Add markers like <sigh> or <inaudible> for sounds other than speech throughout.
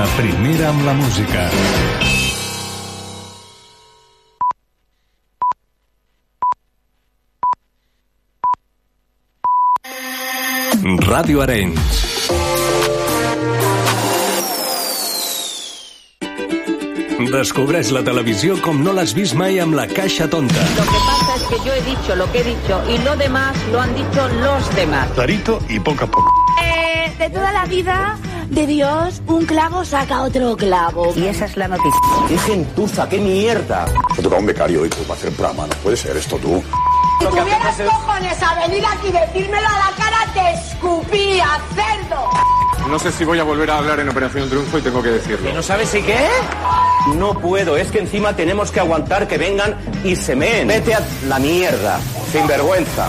La primera amb la música. Ràdio Arenys. Descobreix la televisió com no l'has vist mai amb la caixa tonta. Lo que pasa es que yo he dicho lo que he dicho y lo demás lo han dicho los demás. Clarito y poco a poco. Eh, de toda la vida de Dios, un clavo saca otro clavo. Y esa es la noticia. ¡Qué gentuza, qué mierda! Se toca un becario hoy pues, para hacer programa. No puede ser esto tú. Si tuvieras cojones a venir aquí y decírmelo a la cara, te escupía, cerdo. No sé si voy a volver a hablar en Operación Triunfo y tengo que decirlo. ¿No sabes si qué? No puedo, es que encima tenemos que aguantar que vengan y se meen. Vete a la mierda, sin vergüenza.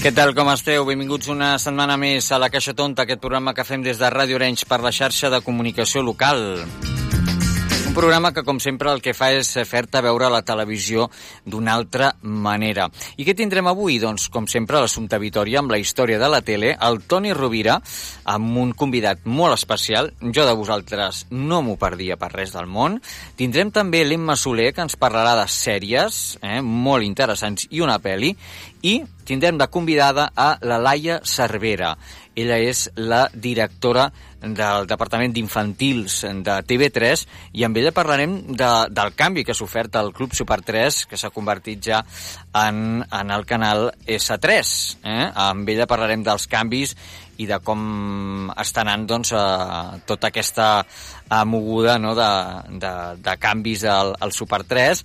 Què tal, com esteu? Benvinguts una setmana més a la Caixa Tonta, aquest programa que fem des de Ràdio Orenys per la xarxa de comunicació local. Un programa que, com sempre, el que fa és fer-te veure la televisió d'una altra manera. I què tindrem avui? Doncs, com sempre, l'Assumpte Vitoria amb la història de la tele, el Toni Rovira, amb un convidat molt especial. Jo de vosaltres no m'ho perdia per res del món. Tindrem també l'Emma Soler, que ens parlarà de sèries eh, molt interessants i una pel·li. I tindrem de convidada a la Laia Cervera. Ella és la directora del Departament d'Infantils de TV3 i amb ella parlarem de, del canvi que s'ha ofert al Club Super 3 que s'ha convertit ja en, en el canal S3. Eh? Amb ella parlarem dels canvis i de com està anant doncs, eh, tota aquesta eh, moguda no, de, de, de canvis al, al Super 3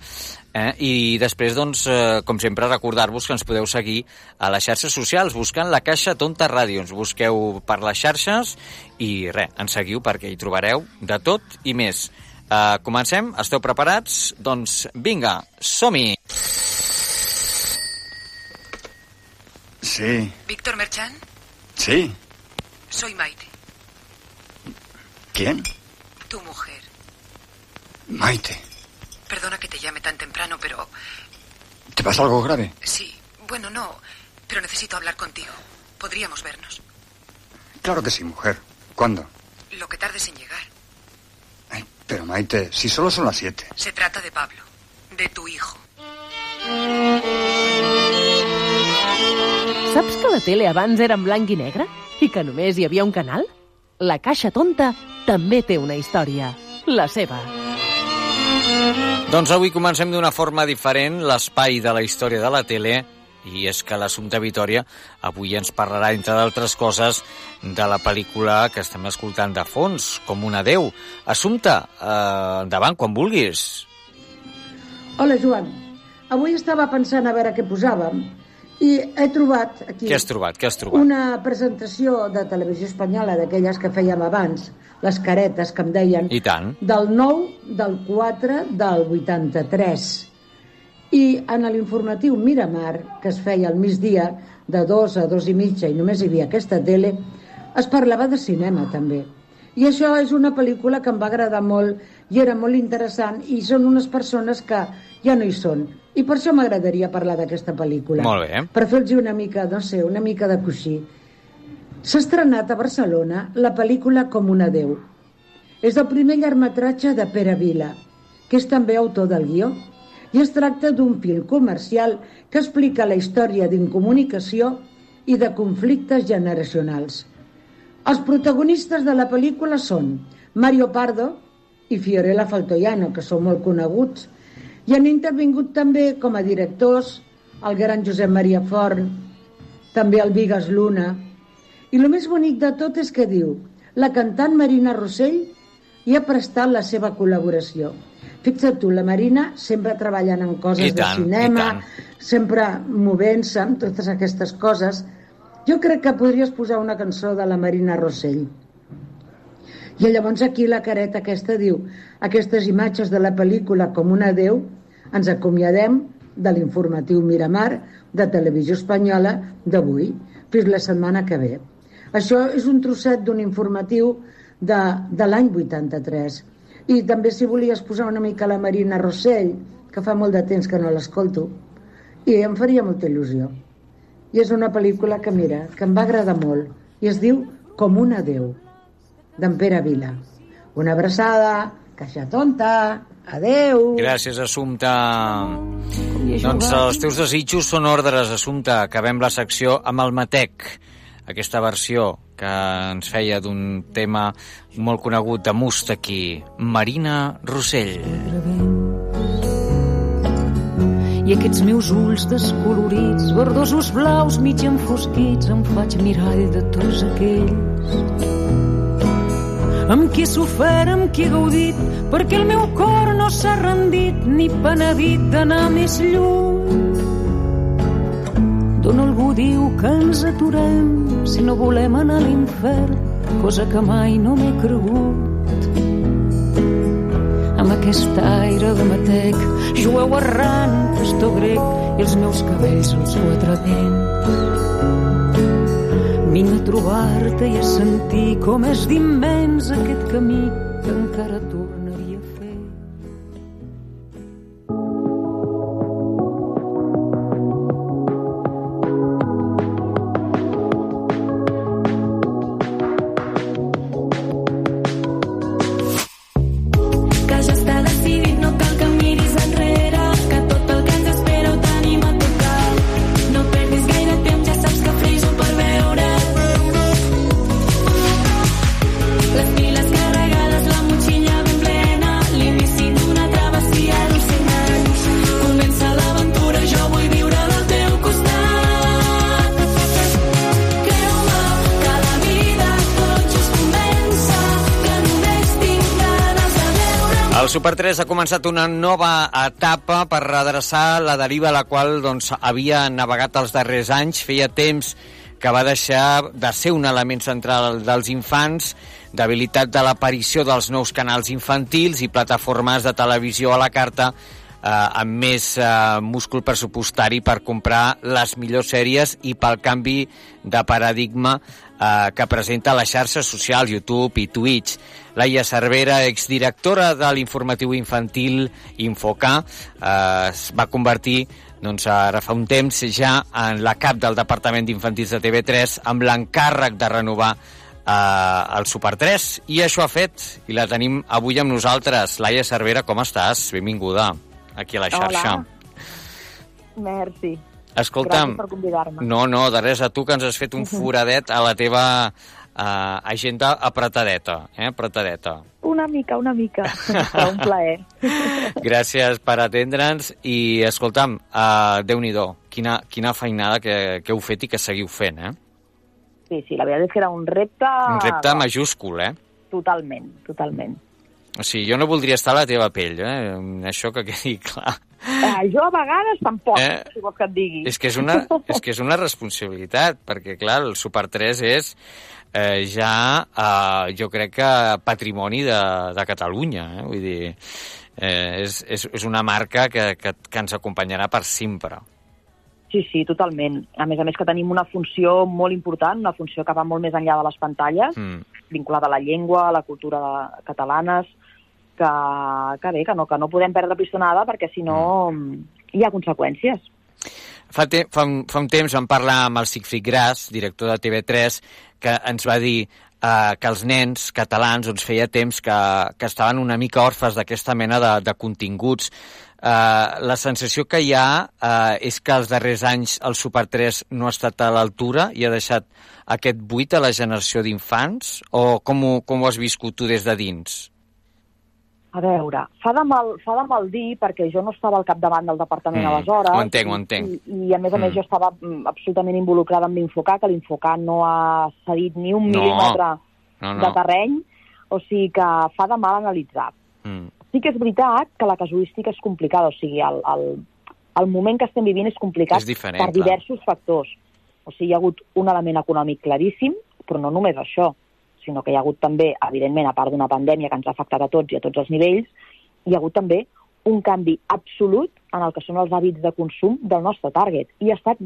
Eh? I després, doncs, eh, com sempre, recordar-vos que ens podeu seguir a les xarxes socials buscant la Caixa Tonta Ràdio. Ens busqueu per les xarxes i res, ens seguiu perquè hi trobareu de tot i més. Eh, comencem? Esteu preparats? Doncs vinga, som-hi! Sí, Víctor Merchan, sí. soy Maite, ¿Quién? tu mujer. Maite. Perdona que te llame tan temprano, pero ¿Te pasa algo grave? sí, bueno, no, pero necesito hablar contigo. Podríamos vernos. Claro que sí, mujer. ¿Cuándo? Lo que tardes en llegar. Ay, pero Maite, si solo son las siete. Se trata de Pablo, de tu hijo. Saps que la tele abans era en blanc i negre? I que només hi havia un canal? La Caixa Tonta també té una història. La seva. Doncs avui comencem d'una forma diferent l'espai de la història de la tele i és que l'Assumpta Vitoria avui ens parlarà, entre d'altres coses, de la pel·lícula que estem escoltant de fons, com una Déu. Assumpta, eh, endavant, quan vulguis. Hola, Joan. Avui estava pensant a veure què posàvem i he trobat aquí Què has trobat? Què has trobat? una presentació de televisió espanyola d'aquelles que fèiem abans, les caretes que em deien, I tant. del 9, del 4, del 83. I en l'informatiu Miramar, que es feia al migdia, de dos a dos i mitja, i només hi havia aquesta tele, es parlava de cinema, també. I això és una pel·lícula que em va agradar molt i era molt interessant i són unes persones que ja no hi són. I per això m'agradaria parlar d'aquesta pel·lícula. Molt bé. Per fer-los una mica, no sé, una mica de coixí. S'ha estrenat a Barcelona la pel·lícula Com una Déu. És el primer llargmetratge de Pere Vila, que és també autor del guió, i es tracta d'un film comercial que explica la història d'incomunicació i de conflictes generacionals. Els protagonistes de la pel·lícula són Mario Pardo i Fiorella Faltoiano, que són molt coneguts, i han intervingut també com a directors el gran Josep Maria Forn, també el Vigas Luna, i el més bonic de tot és que diu la cantant Marina Rossell hi ha prestat la seva col·laboració. Fixa't tu, la Marina sempre treballant en coses I tant, de cinema, sempre movent-se amb totes aquestes coses. Jo crec que podries posar una cançó de la Marina Rossell. I llavors aquí la careta aquesta diu aquestes imatges de la pel·lícula com una Déu ens acomiadem de l'informatiu Miramar de Televisió Espanyola d'avui fins la setmana que ve. Això és un trosset d'un informatiu de, de l'any 83. I també si volies posar una mica la Marina Rossell, que fa molt de temps que no l'escolto, i em faria molta il·lusió. I és una pel·lícula que, mira, que em va agradar molt, i es diu Com una Déu, d'en Pere Vila. Una abraçada, caixa tonta, adeu. Gràcies, Assumpta. Doncs els teus desitjos són ordres, Assumpta. Acabem la secció amb el Matec, aquesta versió que ens feia d'un tema molt conegut de Mustaki, Marina Rossell. I aquests meus ulls descolorits, verdosos blaus mig enfosquits, em faig mirall de tots aquells amb qui he sofert, amb qui he gaudit, perquè el meu cor no s'ha rendit ni penedit d'anar més lluny. D'on algú diu que ens aturem si no volem anar a l'infern, cosa que mai no m'he cregut. Amb aquest aire de matec, jueu errant, pastor grec, i els meus cabells als quatre vents. Vinc a trobar-te i a sentir com és d'immens aquest camí que encara tornaria veure El Super 3 ha començat una nova etapa per redreçar la deriva a la qual doncs, havia navegat els darrers anys. Feia temps que va deixar de ser un element central dels infants, d'habilitat de l'aparició dels nous canals infantils i plataformes de televisió a la carta eh, amb més eh, múscul pressupostari per comprar les millors sèries i pel canvi de paradigma eh, que presenta la xarxa social YouTube i Twitch. Laia Cervera, exdirectora de l'informatiu infantil Infocà, eh, es va convertir doncs, ara fa un temps ja en la cap del Departament d'Infantils de TV3 amb l'encàrrec de renovar eh, el Super 3 i això ha fet i la tenim avui amb nosaltres. Laia Cervera, com estàs? Benvinguda aquí a la xarxa. Hola. Merci. Escolta'm, Gràcies per convidar-me. no, no, de res a tu que ens has fet un foradet a la teva uh, agenda apretadeta, eh, apretadeta. Una mica, una mica. <laughs> Un plaer. Gràcies per atendre'ns i, escolta'm, uh, Déu-n'hi-do, quina, quina feinada que, que heu fet i que seguiu fent, eh? Sí, sí, la veritat és que era un repte... Un repte majúscul, eh? Totalment, totalment. O sigui, jo no voldria estar a la teva pell, eh? Això que quedi <laughs> clar. Eh, jo a vegades tampoc, Eh? si vols que et digui. És que és una, <laughs> és que és una responsabilitat, perquè, clar, el Super 3 és eh, ja, eh, jo crec que patrimoni de, de Catalunya, eh? Vull dir, eh, és, és, és una marca que, que, que ens acompanyarà per sempre. Sí, sí, totalment. A més a més que tenim una funció molt important, una funció que va molt més enllà de les pantalles, Mm. vinculada a la llengua, a la cultura de, catalanes, que, que bé, que no, que no podem perdre pistonada perquè si no hi ha conseqüències. Fa, te fa, un, fa un temps vam parlar amb el Sigfrid Gras, director de TV3, que ens va dir eh, que els nens catalans doncs, feia temps que, que estaven una mica orfes d'aquesta mena de, de continguts. Eh, la sensació que hi ha eh, és que els darrers anys el Super 3 no ha estat a l'altura i ha deixat aquest buit a la generació d'infants? O com ho, com ho has viscut tu des de dins? A veure, fa de mal, fa de mal dir perquè jo no estava al capdavant del departament Mm, aleshores. ho entenc, ho entenc. I, I a més a més Mm. jo estava mm, absolutament involucrada amb l'Infocar, que l'Infocar no ha cedit ni un No. mil·límetre No, no. de terreny, o sigui que fa de mal analitzar. Mm. Sí que és veritat que la casuística és complicada, o sigui, el, el, el moment que estem vivint és complicat És diferent, per clar. diversos factors. O sigui, hi ha hagut un element econòmic claríssim, però no només això, sinó que hi ha hagut també, evidentment, a part d'una pandèmia que ens ha afectat a tots i a tots els nivells, hi ha hagut també un canvi absolut en el que són els hàbits de consum del nostre target. I ha estat,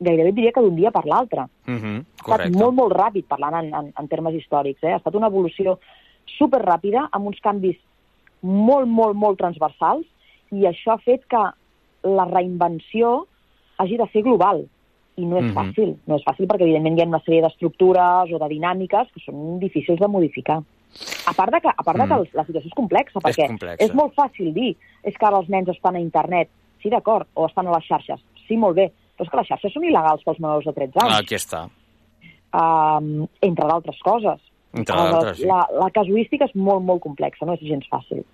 gairebé diria que d'un dia per l'altre. Mm -hmm, Ha estat molt, molt ràpid, parlant en, en, en termes històrics. Eh? Ha estat una evolució super ràpida, amb uns canvis molt, molt, molt transversals, i això ha fet que la reinvenció hagi de ser global. I no és Mhm. fàcil. No és fàcil perquè, evidentment, hi ha una sèrie d'estructures o de dinàmiques que són difícils de modificar. A part de que, a part de que Mm. la situació és complexa, perquè complexa. és molt fàcil dir és que ara els nens estan a internet, sí, d'acord, o estan a les xarxes, sí, molt bé, però és que les xarxes són il·legals pels menors de 13 anys, Aquí està. um, entre d'altres coses. Entre d'altres, sí. la, la casuística és molt, molt complexa, no és gens fàcil.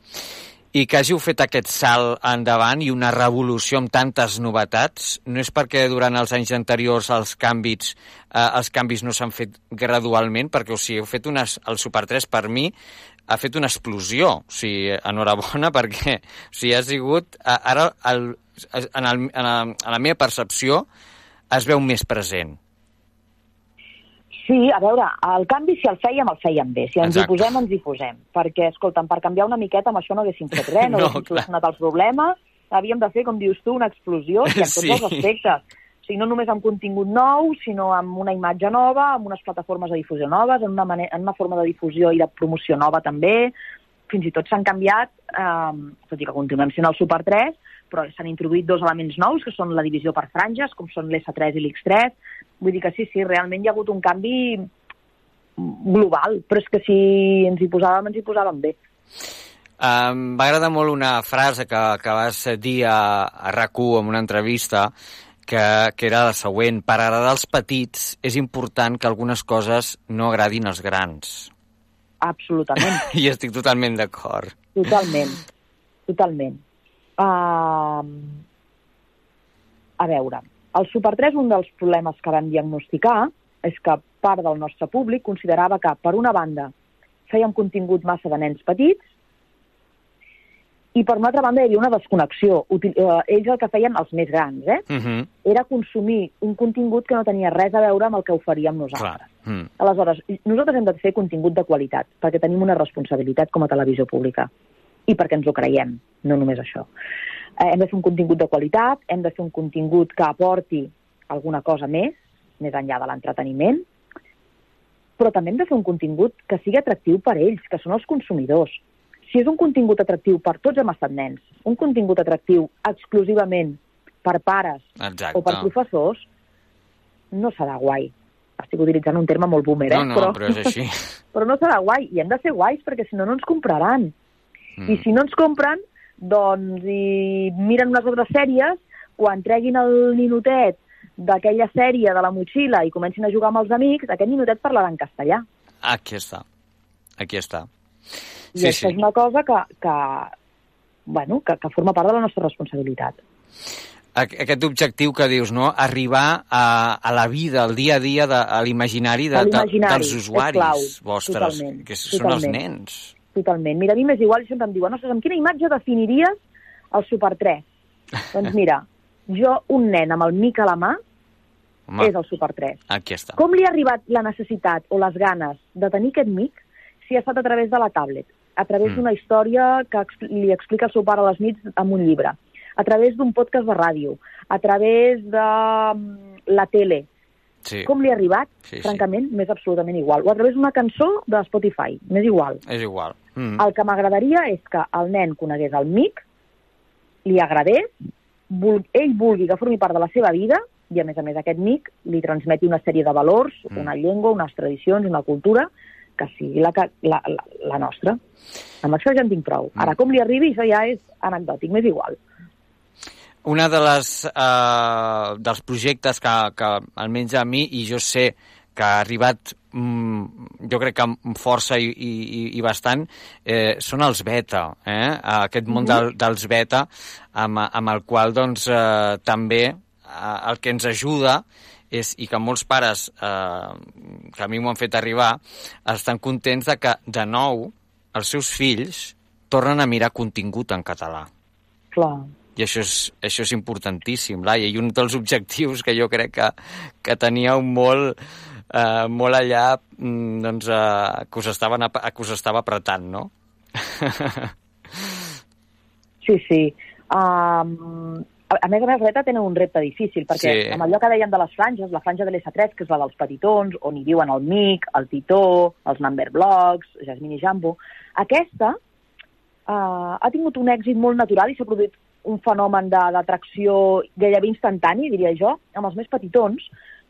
I que hàgiu fet aquest salt endavant i una revolució amb tantes novetats, no és perquè durant els anys anteriors els canvis, eh, els canvis no s'han fet gradualment, perquè o sigui, heu fet unes, el Super 3 per mi ha fet una explosió, o sigui, enhorabona <laughs> perquè o sigui, ha sigut, ara el, en, el, en, la, en la meva percepció es veu més present. Sí, a veure, el canvi, si el fèiem, el fèiem bé. Si ens Exacte. hi posem, ens hi posem. Perquè, escolta'm, per canviar una miqueta amb això no haguéssim fet res, no, <laughs> No, haguéssim solucionat el problema, havíem de fer, com dius tu, una explosió i en tots Sí. els aspectes. O sigui, no només amb contingut nou, sinó amb una imatge nova, amb unes plataformes de difusió noves, en una, manera, en una forma de difusió i de promoció nova també. Fins i tot s'han canviat, eh, tot i que continuem sent el Super 3, però s'han introduït dos elements nous, que són la divisió per franges, com són l'S3 i l'X3. Vull dir que sí, sí, realment hi ha hagut un canvi global, però és que si ens hi posàvem, ens hi posàvem bé. Um, M'agrada molt una frase que, que vas dir a, a RAC1 en una entrevista que, que era la següent. Per agradar als petits és important que algunes coses no agradin als grans. Absolutament, <laughs> I estic totalment d'acord. totalment, totalment. Uh, a veure, el Super 3, un dels problemes que vam diagnosticar és que part del nostre públic considerava que, per una banda, fèiem contingut massa de nens petits i, per una altra banda, hi havia una desconnexió. Util eh, ells el que feien, els més grans, eh? Uh -huh. era consumir un contingut que no tenia res a veure amb el que oferíem nosaltres. Clar. Mm. Aleshores, nosaltres hem de fer contingut de qualitat, perquè tenim una responsabilitat com a televisió pública i perquè ens ho creiem, no només això. Eh, hem de fer un contingut de qualitat, hem de fer un contingut que aporti alguna cosa més, més enllà de l'entreteniment, però també hem de fer un contingut que sigui atractiu per ells, que són els consumidors. Si és un contingut atractiu per tots hem estat nens, un contingut atractiu exclusivament per pares Exacte. o per professors, no serà guai. Estic utilitzant un terme molt boomer, eh? No, no, però, però és així. <laughs> però no serà guai, i hem de ser guais perquè si no, no ens compraran. Mm. I si no ens compren, doncs i miren unes altres sèries, quan treguin el ninotet d'aquella sèrie de la motxilla i comencin a jugar amb els amics, aquest ninotet parlarà en castellà. Aquí està. Aquí està. I Sí, això sí. és una cosa que, que, bueno, que, que forma part de la nostra responsabilitat. Aqu- Aquest objectiu que dius, no? Arribar a, a la vida, al dia a dia, de, a l'imaginari de, de, dels usuaris clau, vostres, totalment, que són els totalment. nens. Totalment. Mira, a mi m'és igual i sempre em diuen, ostres, amb quina imatge definiries el Super 3? <laughs> doncs mira, jo, un nen amb el mic a la mà, Home, és el Super 3. aquí està. Com li ha arribat la necessitat o les ganes de tenir aquest mic si ha estat a través de la tablet, a través Mm. d'una història que li explica el seu pare a les nits amb un llibre, a través d'un podcast de ràdio, a través de mm, la tele. Sí, Com li ha arribat? Sí, sí. Francament, m'és absolutament igual. O a través d'una cançó de Spotify, m'és igual. és igual. Mm. El que m'agradaria és que el nen conegués el mic, li agradés, vul ell vulgui que formi part de la seva vida i, a més a més, aquest mic li transmeti una sèrie de valors, Mm. una llengua, unes tradicions, una cultura, que sigui la, que- la, la, la nostra. Amb això ja en tinc prou. Mm. Ara, com li arribi, això ja és anecdòtic, m'és igual. Una de les, eh, dels projectes que, que almenys a mi, i jo sé que ha arribat, mm, jo crec que amb força i, i, i bastant, eh, són els beta, eh? aquest món del, dels beta, amb, amb el qual doncs, eh, també eh, el que ens ajuda és, i que molts pares, eh, que a mi m'ho han fet arribar, estan contents de que, de nou, els seus fills tornen a mirar contingut en català. Clar. I això és, això és importantíssim, Laia, i un dels objectius que jo crec que, que teníeu molt eh, molt allà mm, doncs, eh, que, us estaven, que us estava apretant, no? Sí, sí. Um, a, més a més, l'ETA tenen un repte difícil, perquè Sí. amb allò que dèiem de les franges, la franja de l'S3, que és la dels petitons, on hi viuen el Mic, el Titó, els Number Blocks, Jasmine i Jambo, aquesta uh, ha tingut un èxit molt natural i s'ha produït un fenomen de- d'atracció gairebé instantani, diria jo, amb els més petitons,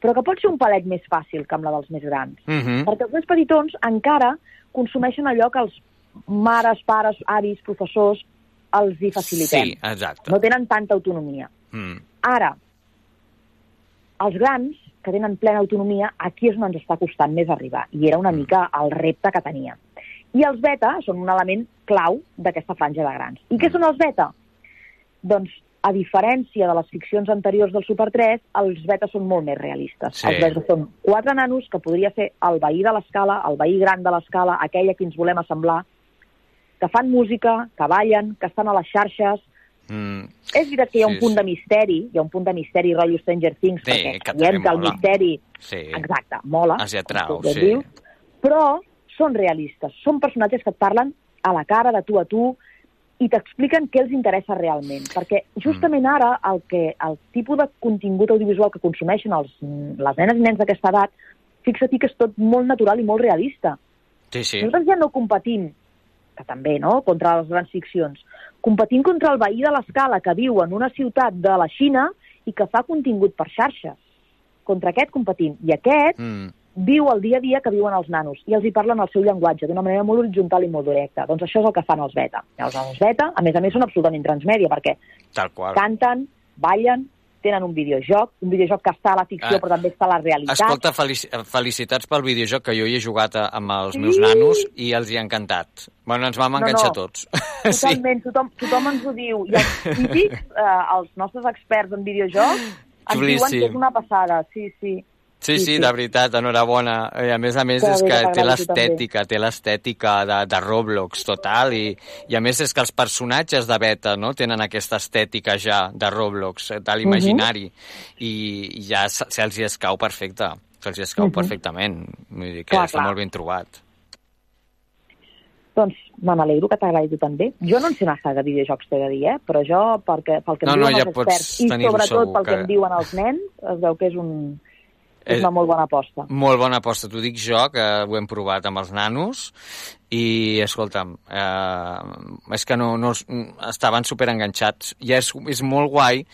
però que pot ser un palet més fàcil que amb la dels més grans. Mm -hmm. Perquè els més petitons encara consumeixen allò que els mares, pares, avis, professors els hi facilitem. Sí, exacte. No tenen tanta autonomia. Mm. Ara, els grans, que tenen plena autonomia, aquí és on ens està costant més arribar. I era una mica el repte que tenia. I els beta són un element clau d'aquesta franja de grans. I què són els beta? Doncs, a diferència de les ficcions anteriors del Super 3, els beta són molt més realistes. Sí. Els beta són quatre nanos, que podria ser el veí de l'escala, el veí gran de l'escala, aquell a qui ens volem assemblar, que fan música, que ballen, que estan a les xarxes, Mm. és veritat que hi ha un Sí, punt sí. de misteri, hi ha un punt de misteri rotllo Stranger Things, Sí, perquè que també que el mola. misteri, Sí. exacte, mola, Els hi atrau, sí. dius, però són realistes, són personatges que et parlen a la cara, de tu a tu, i t'expliquen què els interessa realment. Perquè justament ara el, que, el tipus de contingut audiovisual que consumeixen els, les nenes i nens d'aquesta edat, fixa-t'hi que és tot molt natural i molt realista. Sí, sí. Nosaltres ja no competim, que també, no?, contra les grans ficcions. Competim contra el veí de l'escala que viu en una ciutat de la Xina i que fa contingut per xarxes. Contra aquest competim. I aquest Mm. Viu el dia a dia que viuen els nanos i els hi parlen el seu llenguatge d'una manera molt horitzontal i molt directa. Doncs això és el que fan els beta. I els nanos beta, a més a més, són absolutament transmèdia perquè Tal qual. canten, ballen, tenen un videojoc, un videojoc que està a la ficció Ah. però també està a la realitat. Escolta, felici felicitats pel videojoc que jo hi he jugat amb els Sí. meus nanos i els hi ha encantat. Bueno, ens vam No, enganxar no. tots. Totalment, <laughs> tothom, tothom ens ho diu. I els crítics, eh, els nostres experts en videojocs, ens diuen que és una passada, sí, sí. Sí, sí, de veritat, enhorabona. I a més a més és que té l'estètica, té l'estètica de, de Roblox total i, i a més és que els personatges de beta no, tenen aquesta estètica ja de Roblox, eh, de l'imaginari i, i ja se- se'ls hi escau perfecte, se'ls hi escau Mhm. perfectament. Vull dir que Clar, està clar. molt ben trobat. Doncs me n'alegro que t'agradi també. Jo no en sé massa de videojocs, t'he de dir, eh? però jo, perquè, pel que em No, no, diuen ja els experts i sobretot pel que... que- em diuen els nens, es veu que és, un, és Eh, una molt bona aposta. Molt bona aposta, t'ho dic jo, que ho hem provat amb els nanos, i, escolta'm, eh, és que no, no, estaven superenganxats. I és, és molt guai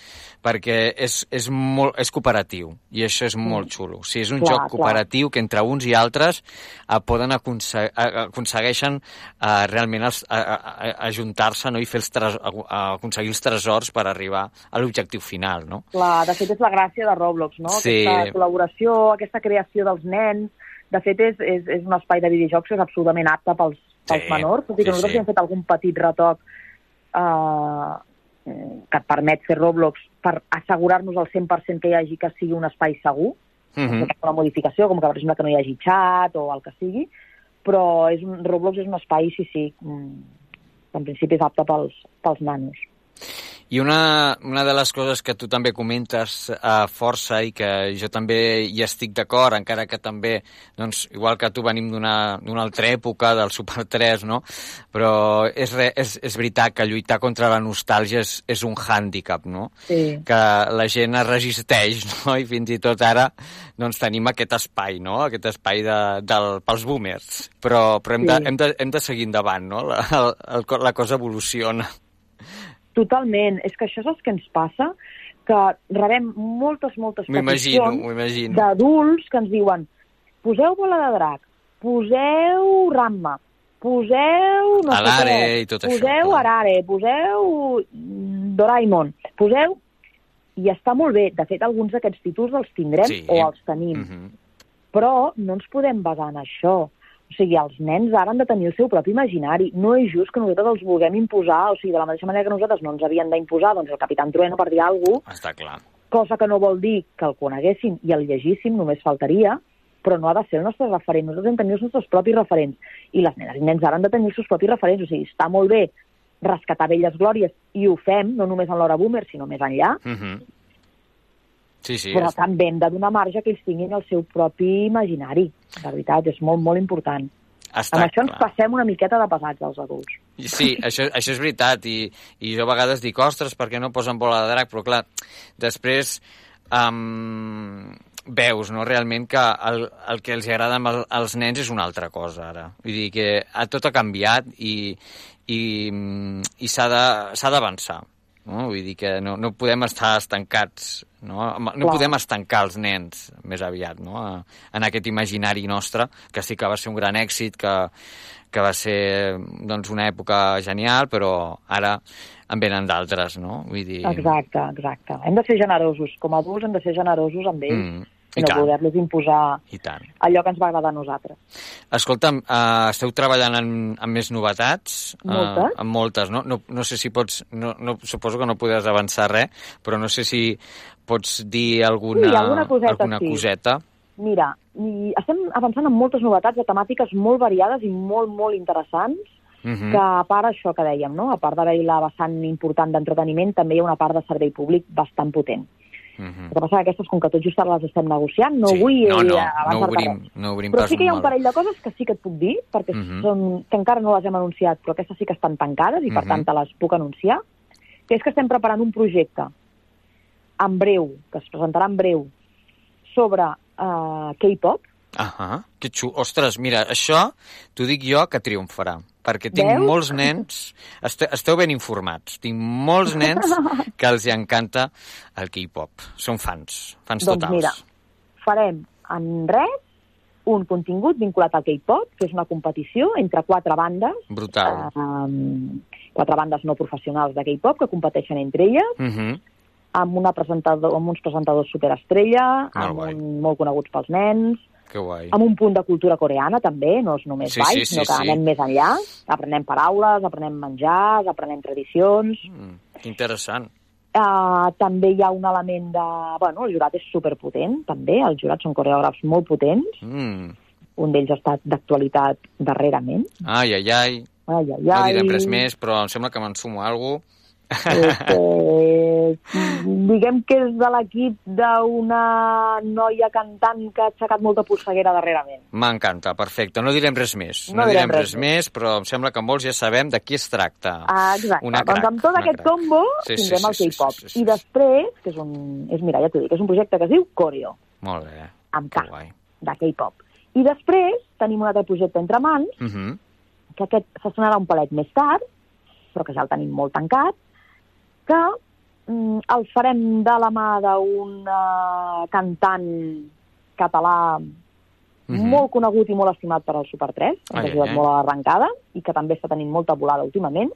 perquè és, és, molt, és cooperatiu, i això és molt xulo. O sigui, és un Clar, joc clar. cooperatiu que entre uns i altres eh, poden aconse eh, aconsegueixen eh, realment a, a, ajuntar-se no? i fer els aconseguir els tresors per arribar a l'objectiu final, no? Clar, de fet és la gràcia de Roblox, no? Sí. Aquesta col·laboració, aquesta creació dels nens. De fet, és, és, és un espai de videojocs que és absolutament apte pels, pels Sí, menors, tot i que sí, nosaltres sí. hem fet algun petit retoc eh, que et permet fer Roblox per assegurar-nos al 100% que hi hagi que sigui un espai segur, Mm mm -hmm. una modificació, com que, per exemple, que no hi hagi xat o el que sigui, però és un, Roblox és un espai, sí, sí, mm, que en principi és apte pels, pels nanos. I una, una de les coses que tu també comentes uh, força i que jo també hi estic d'acord, encara que també, doncs, igual que tu venim d'una altra època, del Super 3, no? Però és, re, és, és veritat que lluitar contra la nostàlgia és, és un hàndicap, no? Sí. Que la gent es resisteix, <laughs> no? I fins i tot ara doncs, tenim aquest espai, no? Aquest espai de, del, pels boomers. Però, però hem, de, Sí. hem, de, hem de seguir endavant, no? La, el, el, la cosa evoluciona. Totalment. És que això és el que ens passa, que rebem moltes, moltes peticions d'adults que ens diuen poseu bola de drac, poseu Ramma, poseu no Arare i tot això, poseu. Arare, poseu mm, Doraemon, poseu... I està molt bé. De fet, alguns d'aquests títols els tindrem Sí. o els tenim. Mhm. Però no ens podem basar en això. O sigui, els nens ara han de tenir el seu propi imaginari. No és just que nosaltres els vulguem imposar, o sigui, de la mateixa manera que nosaltres no ens havien d'imposar doncs, el Capitán Trueno, per dir alguna cosa, Està clar. cosa que no vol dir que el coneguéssim i el llegíssim, només faltaria, però no ha de ser el nostre referent. Nosaltres hem de tenir els nostres propis referents. I les nenes i nens ara han de tenir els seus propis referents. O sigui, està molt bé rescatar velles glòries, i ho fem, no només en l'hora boomer, sinó més enllà, Mhm. Sí, sí. però és- també hem de donar marge que ells tinguin el seu propi imaginari. De veritat, és molt, molt important. Està Amb això ens clar. passem una miqueta de pesats, els adults. Sí, això, això és veritat, i, i jo a vegades dic, ostres, per què no posen bola de drac? Però clar, després um, veus no, realment que el, el que els agrada amb el, als nens és una altra cosa ara. Vull dir que tot ha canviat i, i, i s'ha d'avançar. No? Vull dir que no, no podem estar estancats, no? no Clar. podem estancar els nens més aviat no? A- en aquest imaginari nostre, que sí que va ser un gran èxit, que, que va ser doncs, una època genial, però ara en venen d'altres, no? Vull dir... Exacte, exacte. Hem de ser generosos. Com a adults hem de ser generosos amb ells Mm, i i no poder-los imposar I tant. allò que ens va agradar a nosaltres. Escolta'm, uh, esteu treballant en, en més novetats? Moltes. Uh, en moltes, no? no? No sé si pots... No, no, suposo que no podràs avançar res, però no sé si pots dir alguna, Sí, alguna coseta, alguna sí. coseta. Mira, i estem avançant en moltes novetats de temàtiques molt variades i molt, molt interessants, Mhm. que a part això que dèiem, no? a part d'haver-hi la vessant important d'entreteniment, també hi ha una part de servei públic bastant potent. Mhm. El que passa que aquestes, com que tot just ara les estem negociant, no Sí, vull no, no, eh, no avançar-te obrim, res. no obrim Però sí que hi ha un parell de coses que sí que et puc dir, perquè Mhm. són, que encara no les hem anunciat, però aquestes sí que estan tancades i per Mhm. tant te les puc anunciar, que és que estem preparant un projecte en breu, que es presentarà en breu, sobre uh, K-pop, Ah, que xulo. Ostres, mira, això t'ho dic jo que triomfarà, perquè tinc Veus? molts nens, este, esteu ben informats, tinc molts nens <laughs> que els hi encanta el K-pop. Són fans, fans doncs totals. mira, farem en res un contingut vinculat al K-pop, que és una competició entre quatre bandes, Brutal. um, quatre bandes no professionals de K-pop que competeixen entre elles, Mhm. amb, una presentador, amb uns presentadors superestrella, Molt amb guai. un, molt coneguts pels nens, Que guai. amb un punt de cultura coreana també, no és només Sí, ball, sí, sí, sinó que sí. anem més enllà, aprenem paraules, aprenem menjars, aprenem tradicions, Mm, interessant. Uh, també hi ha un element de... Bueno, el jurat és superpotent, també. Els jurats són coreògrafs molt potents. Mm. Un d'ells ha estat d'actualitat darrerament. Ai, ai, ai. Ai, ai, No ai. direm res més, però em sembla que me'n sumo a alguna Este, diguem que és de l'equip d'una noia cantant que ha aixecat molta polseguera darrerament. M'encanta, perfecte. No direm res més. No No, direm direm res, res més, però em sembla que molts ja sabem de qui es tracta. Ah, exacte. Una doncs crac, amb tot aquest crac. combo Sí, sí, tindrem sí, el sí, K-pop. sí, sí, I després, que és un... És, mira, ja t'ho dic, és un projecte que es diu Coreo, Molt bé. amb K, de K-pop. I després tenim un altre projecte entre mans, Uh -huh. que aquest s'estrenarà un palet més tard, però que ja el tenim molt tancat, que mm, el farem de la mà d'un uh, cantant català Mhm. molt conegut i molt estimat per al Super 3, ens Ai, ha ajudat ai. molt a l'arrencada i que també està tenint molta volada últimament.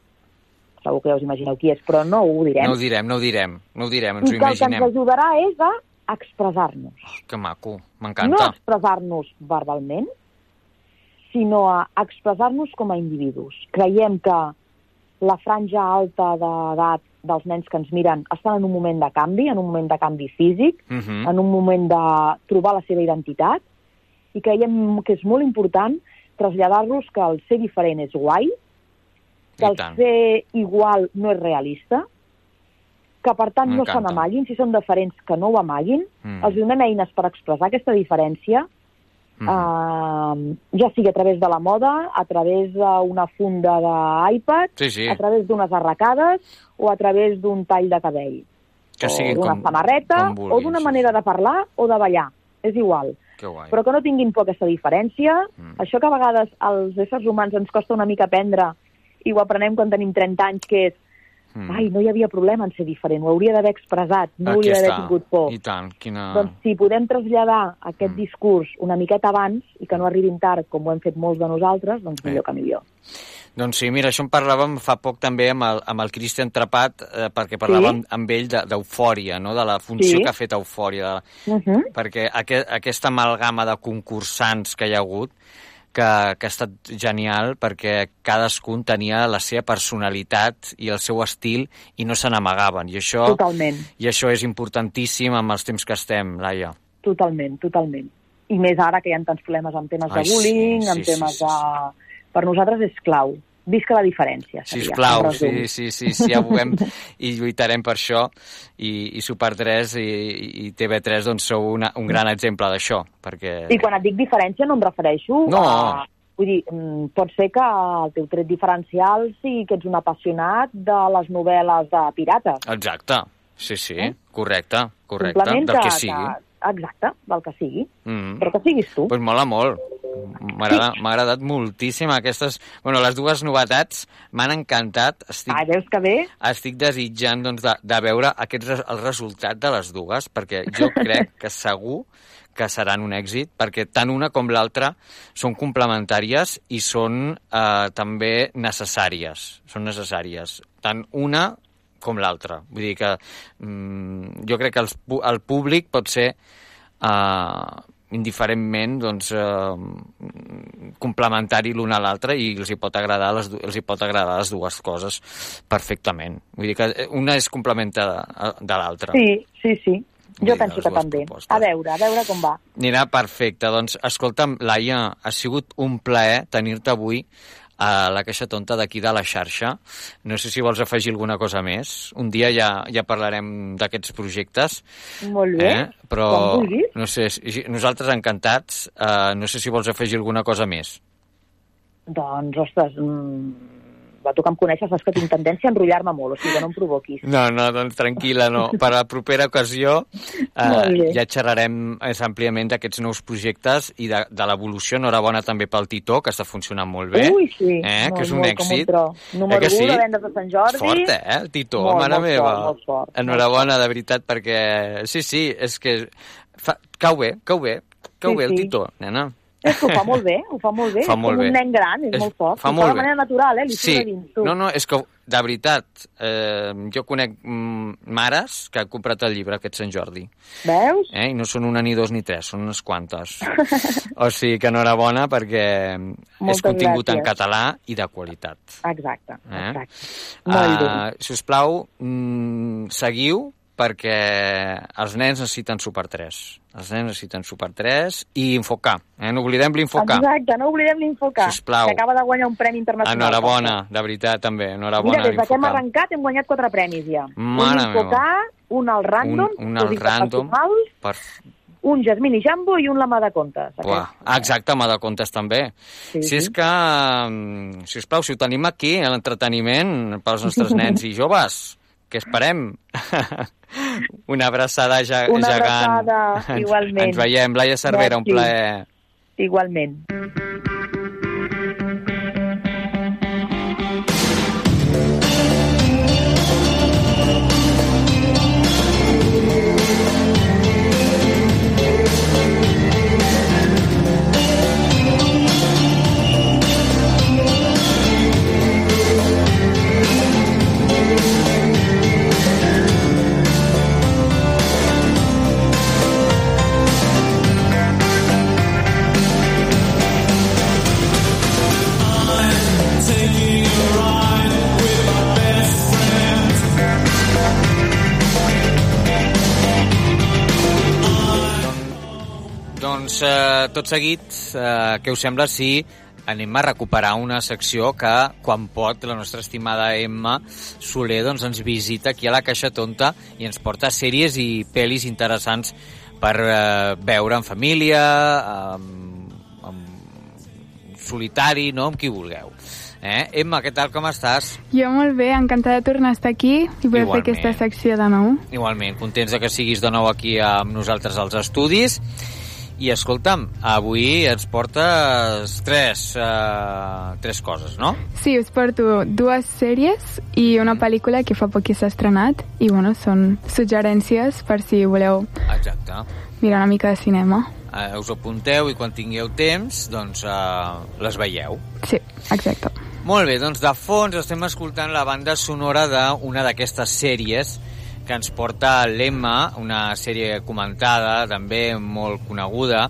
Segur que ja us imagineu qui és, però no ho direm. No ho direm, no ho direm. No ho direm, ens ho I que el que ens imaginem. ajudarà és a expressar-nos. Que maco, No m'encanta. a expressar-nos verbalment, sinó a expressar-nos com a individus. Creiem que la franja alta d'edat dels nens que ens miren estan en un moment de canvi, en un moment de canvi físic, Mhm. en un moment de trobar la seva identitat, i creiem que és molt important traslladar-los que el ser diferent és guai, que el ser igual no és realista, que per tant no se n'amaguin, si són diferents que no ho amaguin, Mm. els donem eines per expressar aquesta diferència, Mhm. uh, ja sigui a través de la moda, a través d'una funda d'iPad, Sí, sí. a través d'unes arracades o a través d'un tall de cabell, Que o sigui d'una com, samarreta, o d'una manera de parlar o de ballar, és igual. Que guai. Però que no tinguin por aquesta diferència, Mm. això que a vegades als éssers humans ens costa una mica aprendre i ho aprenem quan tenim 30 anys, que és Mm. ai, no hi havia problema en ser diferent, ho hauria d'haver expressat, no Aquí hauria d'haver tingut por. I tant, quina... Doncs si podem traslladar aquest Mm. discurs una miqueta abans i que no arribin tard, com ho hem fet molts de nosaltres, doncs millor que millor. Doncs sí, mira, això en parlàvem fa poc també amb el, amb el Cristian Trapat, eh, perquè parlàvem Sí. amb ell de- d'eufòria, no? de la funció Sí. que ha fet Eufòria, de, Uh -huh. perquè aqu aquesta amalgama de concursants que hi ha hagut, que, que ha estat genial perquè cadascun tenia la seva personalitat i el seu estil i no se n'amagaven. I això, Totalment, I això és importantíssim amb els temps que estem, Laia. totalment, totalment. I més ara que hi ha tants problemes amb temes Ai, de bullying, sí, amb sí, temes sí, sí, de... Per nosaltres és clau. Visca la diferència. seria, Sisplau, sí, sí, sí, sí, ja ho veiem <laughs> i lluitarem per això i, i Super 3 i, i TV3 doncs sou una, un gran exemple d'això, perquè... I quan et dic diferència no em refereixo No. a... Vull dir, mm, pot ser que el teu tret diferencial sigui que ets un apassionat de les novel·les de pirates. Exacte, sí, sí, correcte, correcte, Simplement del que sigui. Exacte, del que sigui. Mm. Però que siguis tu. Pues mola molt. M'ha agradat moltíssim aquestes... Bueno, les dues novetats m'han encantat. Estic, Ah, veus que bé? estic desitjant doncs, de, de veure aquests, el resultat de les dues, perquè jo <laughs> crec que segur que seran un èxit, perquè tant una com l'altra són complementàries i són eh, també necessàries. Són necessàries. Tant una com l'altra. Vull dir que mm, jo crec que els, el públic pot ser eh, indiferentment doncs, eh, complementari l'una a l'altra i els hi pot agradar les, els hi pot agradar les dues coses perfectament. Vull dir que eh, una és complementada eh, de l'altra. Sí, sí, sí. Jo Mira, penso que també. propostes. A veure, a veure com va. Anirà perfecte. Doncs, escolta'm, Laia, ha sigut un plaer tenir-te avui a la Caixa Tonta d'aquí de la xarxa. No sé si vols afegir alguna cosa més. Un dia ja, ja parlarem d'aquests projectes. Molt bé. Eh? Però, no sé, nosaltres encantats. Uh, no sé si vols afegir alguna cosa més. Doncs, ostres, mm, va tu que em coneixes, saps que tinc tendència a enrotllar-me molt, o sigui que no em provoquis. No, no, doncs tranquil·la, no. Per a la propera ocasió eh, ja xerrarem més àmpliament d'aquests nous projectes i de, de l'evolució. Enhorabona també pel Titó, que està funcionant molt bé. Ui, sí, eh? molt, que és un molt, èxit. com un. Número eh que 1 sí? de vendes de Sant Jordi. Fort, eh, el Titó, Molt, mare molt meva. fort, molt fort, Enhorabona, de veritat, perquè... Sí, sí, és que... Fa... Cau bé, cau bé, cau Sí, bé el sí. Titó, nena. És que ho fa molt bé, ho fa molt bé. Fa és molt com bé. un nen gran, és, És- molt fort. fa molt bé. de manera natural, eh? Li Sí, dins, tu. no, no, és que, de veritat, eh, jo conec mm, mares que han comprat el llibre aquest Sant Jordi. Veus? Eh? I no són una ni dos ni tres, són unes quantes. <laughs> o sigui que enhorabona perquè és Moltes contingut en gràcies. català i de qualitat. Exacte, Eh? exacte. Molt bé. Uh, si us plau, mm, seguiu perquè els nens necessiten Super 3. Els nens necessiten Super 3 i Infocar. Eh? No oblidem l'Infocar. Exacte, no oblidem l'Infocar, Sisplau. que acaba de guanyar un premi internacional. Enhorabona, de veritat, també. Enhorabona Mira, des de que hem arrencat hem guanyat quatre premis ja. Mare un Infocar, un al random, Un, un al random. Per... un Jasmine i Jambo i un la mà de comptes. Buah, ah, exacte, mà de comptes també. Sí, si és que, mm, si us plau, si ho tenim aquí, l'entreteniment pels nostres <laughs> nens i joves, què esperem? <laughs> Una abraçada ja, Una gegant. abraçada, igualment. Ens veiem, Laia Cervera, un Merci. plaer. Igualment. Doncs eh, tot seguit, eh, què us sembla si anem a recuperar una secció que, quan pot, la nostra estimada Emma Soler doncs, ens visita aquí a la Caixa Tonta i ens porta sèries i pel·lis interessants per eh, veure en família, amb, amb solitari, no? amb qui vulgueu. Eh? Emma, què tal, com estàs? Jo molt bé, encantada de tornar a estar aquí i poder fer aquesta secció de nou. Igualment, contents de que siguis de nou aquí amb nosaltres als estudis. I escolta'm, avui ens portes tres, uh, tres coses, no? Sí, us porto dues sèries i una pel·lícula que fa poc s'ha estrenat i bueno, són suggerències per si voleu Exacte. mirar una mica de cinema. Uh, us apunteu i quan tingueu temps, doncs uh, les veieu. Sí, exacte. Molt bé, doncs de fons estem escoltant la banda sonora d'una d'aquestes sèries que ens porta l'Emma, una sèrie comentada, també molt coneguda,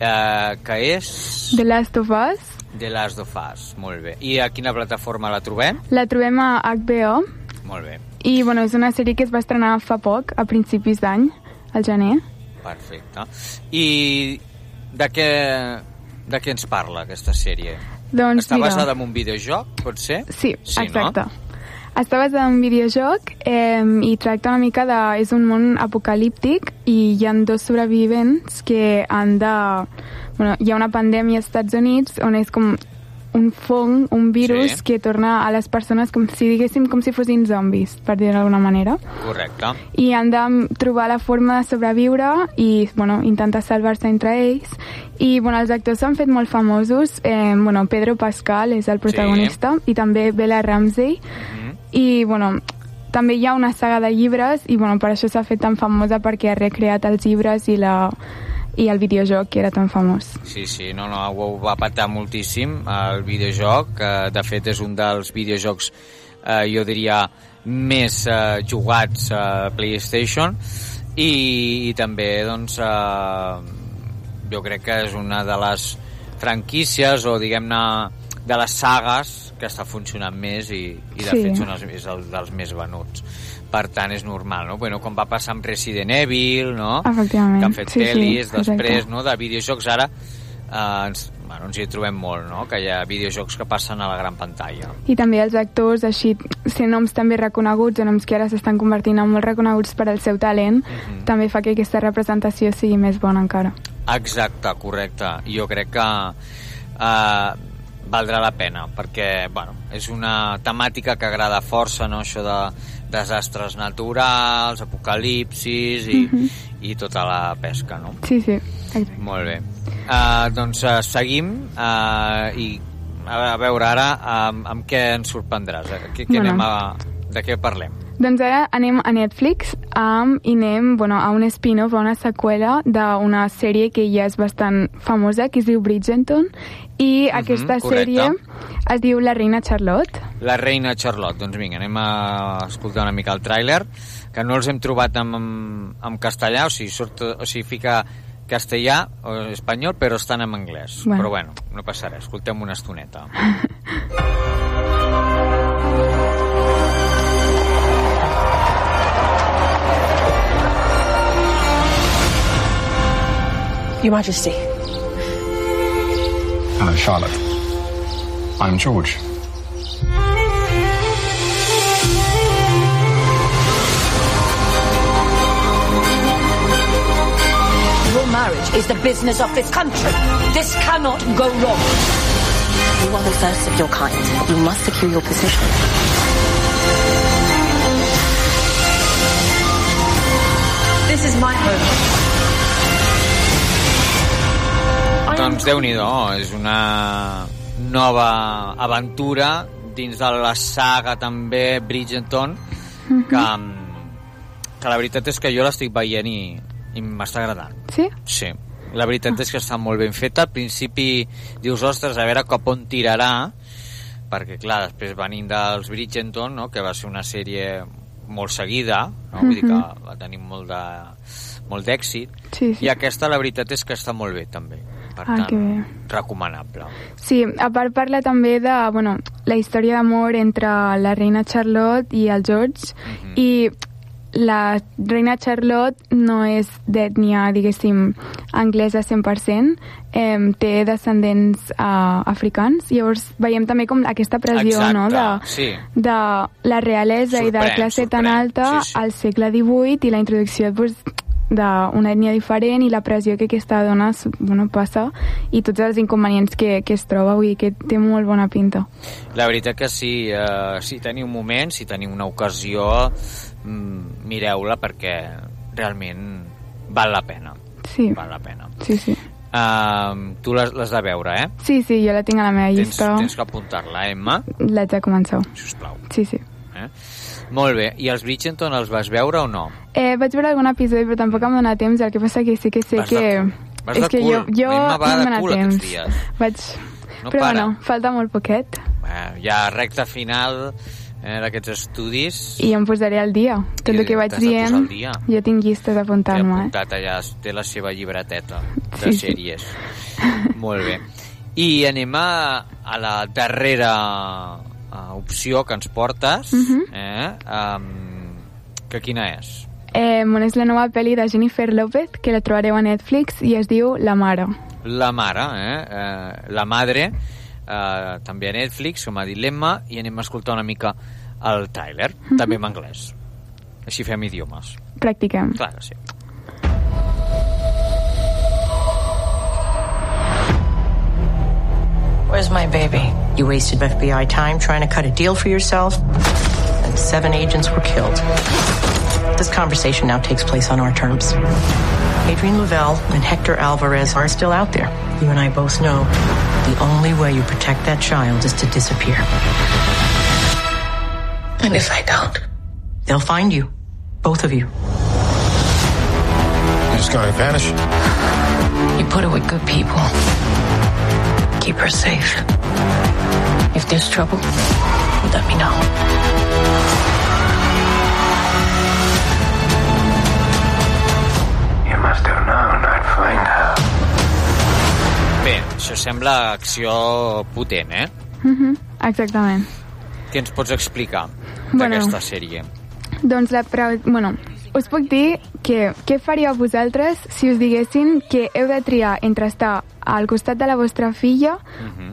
eh, que és The Last of Us The Last of Us. Molt bé. I a quina plataforma la trobem? la trobem a HBO Molt bé, i bueno, és una sèrie que es va estrenar fa poc, a principis d'any, al gener. perfecte. I de què, de què ens parla aquesta sèrie? Doncs Està mira, basada en un videojoc, pot ser? Sí, Sí, exacte. no? Està basada en un videojoc eh, i tracta una mica de... És un món apocalíptic i hi han dos sobrevivents que han de... Bueno, hi ha una pandèmia als Estats Units on és com un fong, un virus Sí. que torna a les persones com si diguéssim com si fossin zombis, per dir d'alguna manera. Correcte. I han de trobar la forma de sobreviure i bueno, intentar salvar-se entre ells. I bueno, els actors s'han fet molt famosos. Eh, bueno, Pedro Pascal és el protagonista i també Bella Ramsey. I bueno, també hi ha una saga de llibres i bueno, per això s'ha fet tan famosa perquè ha recreat els llibres i, la, i el videojoc que era tan famós. Sí, sí, no, no, ho va patar moltíssim el videojoc, que de fet és un dels videojocs, eh, jo diria, més eh, jugats a PlayStation i, i també, doncs, eh, jo crec que és una de les franquícies o, diguem-ne, de les sagues que està funcionant més i, i de Sí. fet són els, és el dels més venuts. Per tant, és normal, no? Bueno, com va passar amb Resident Evil, no? Efectivament, Que han fet sí, sí, pel·lis, exacte. després, no? De videojocs ara eh, ens, bueno, ens hi trobem molt, no? Que hi ha videojocs que passen a la gran pantalla. I també els actors, així, ser noms també reconeguts, o noms que ara s'estan convertint en molt reconeguts per al seu talent, Mhm. també fa que aquesta representació sigui més bona encara. Exacte, correcte. Jo crec que eh, valdrà la pena, perquè bueno, és una temàtica que agrada força, no? això de desastres naturals, apocalipsis i, Mhm. i tota la pesca, no? Sí, sí, exacte. Molt bé. Uh, doncs uh, seguim uh, i a, a veure ara amb, amb què ens sorprendràs. Eh? Què, què Bueno. anem a, de què parlem? Doncs ara anem a Netflix um, i anem bueno, a un spin-off, a una seqüela d'una sèrie que ja és bastant famosa, que es diu Bridgerton, i Mhm, aquesta correcte. sèrie es diu La reina Charlotte. La reina Charlotte. Doncs vinga, anem a escoltar una mica el tràiler, que no els hem trobat en, en, en castellà, o sigui, surt, o sigui, fica castellà o espanyol, però estan en anglès. Bueno. Però bueno, no passa res, escoltem una estoneta. <laughs> Your Majesty. Hello, Charlotte. I'm George. Your marriage is the business of this country. This cannot go wrong. You are the first of your kind. You must secure your position. This is my home. Doncs déu nhi és una nova aventura dins de la saga també Bridgerton que, que la veritat és que jo l'estic veient i, i m'està agradant. Sí? Sí. La veritat és que està molt ben feta. Al principi dius, ostres, a veure cap on tirarà, perquè, clar, després venint dels Bridgerton, no?, que va ser una sèrie molt seguida, no? vull dir que Mhm. va tenir molt de molt d'èxit, Sí, sí. i aquesta la veritat és que està molt bé, també. Per Ah, tant, recomanable. Sí, a part parla també de bueno, la història d'amor entre la reina Charlotte i el George Mhm. i la reina Charlotte no és d'ètnia, diguéssim, anglesa 100%, eh, té descendents eh, africans, llavors veiem també com aquesta pressió Exacte, no? de, sí. de la realesa i de Sorprèn, classe tan sorprèn, alta sí, sí. al segle XVIII i la introducció pues, d'una ètnia diferent i la pressió que aquesta dona bueno, passa i tots els inconvenients que, que es troba, vull dir que té molt bona pinta. La veritat que sí, eh, si teniu un moment, si teniu una ocasió, mm, mireu-la perquè realment val la pena. Sí. Val la pena. Sí, sí. Uh, tu l'has de veure, eh? Sí, sí, jo la tinc a la meva Tens, llista. tens que apuntar-la, Emma? L'haig de començar. Sisplau. Sí, sí. Eh? Molt bé. I els Bridgerton els vas veure o no? Eh, vaig veure algun episodi, però tampoc em dona temps, el que passa que sí que sé Vas de que... cul. Vas és de que cul. jo, jo no em de aquests temps. dies. Vaig... No però para. bueno, falta molt poquet Eh, ja recta final eh, d'aquests estudis. i em posaré al dia. Tot I el que vaig de dient, jo tinc llistes Té d'apuntar-me, eh? apuntat allà, té la seva llibreteta Sí, de sí. sèries. Molt bé. I anem a, a la darrera uh, opció que ens portes, Mhm. eh? um, que quina és? Eh, bueno, és la nova pel·li de Jennifer López, que la trobareu a Netflix, i es diu La mare. La mare, eh? eh la madre, eh, també a Netflix, com ha dit l'Emma, i anem a escoltar una mica el tràiler, també en anglès. Així fem idiomes. Practiquem. Clar que sí. Where's my baby? You wasted FBI time trying to cut a deal for yourself, and seven agents were killed. This conversation now takes place on our terms. Adrian Lavelle and Hector Alvarez are still out there. You and I both know the only way you protect that child is to disappear. And if I don't? They'll find you. Both of you. You're just gonna vanish? You put her with good people. Keep her safe. If there's trouble, let me know. You must have known I'd find her. Bé, això sembla acció potent, eh? Mhm, Exactament. Què ens pots explicar Bueno. d'aquesta sèrie? Doncs la... Bueno, us puc dir que què faríeu vosaltres si us diguessin que heu de triar entre estar al costat de la vostra filla,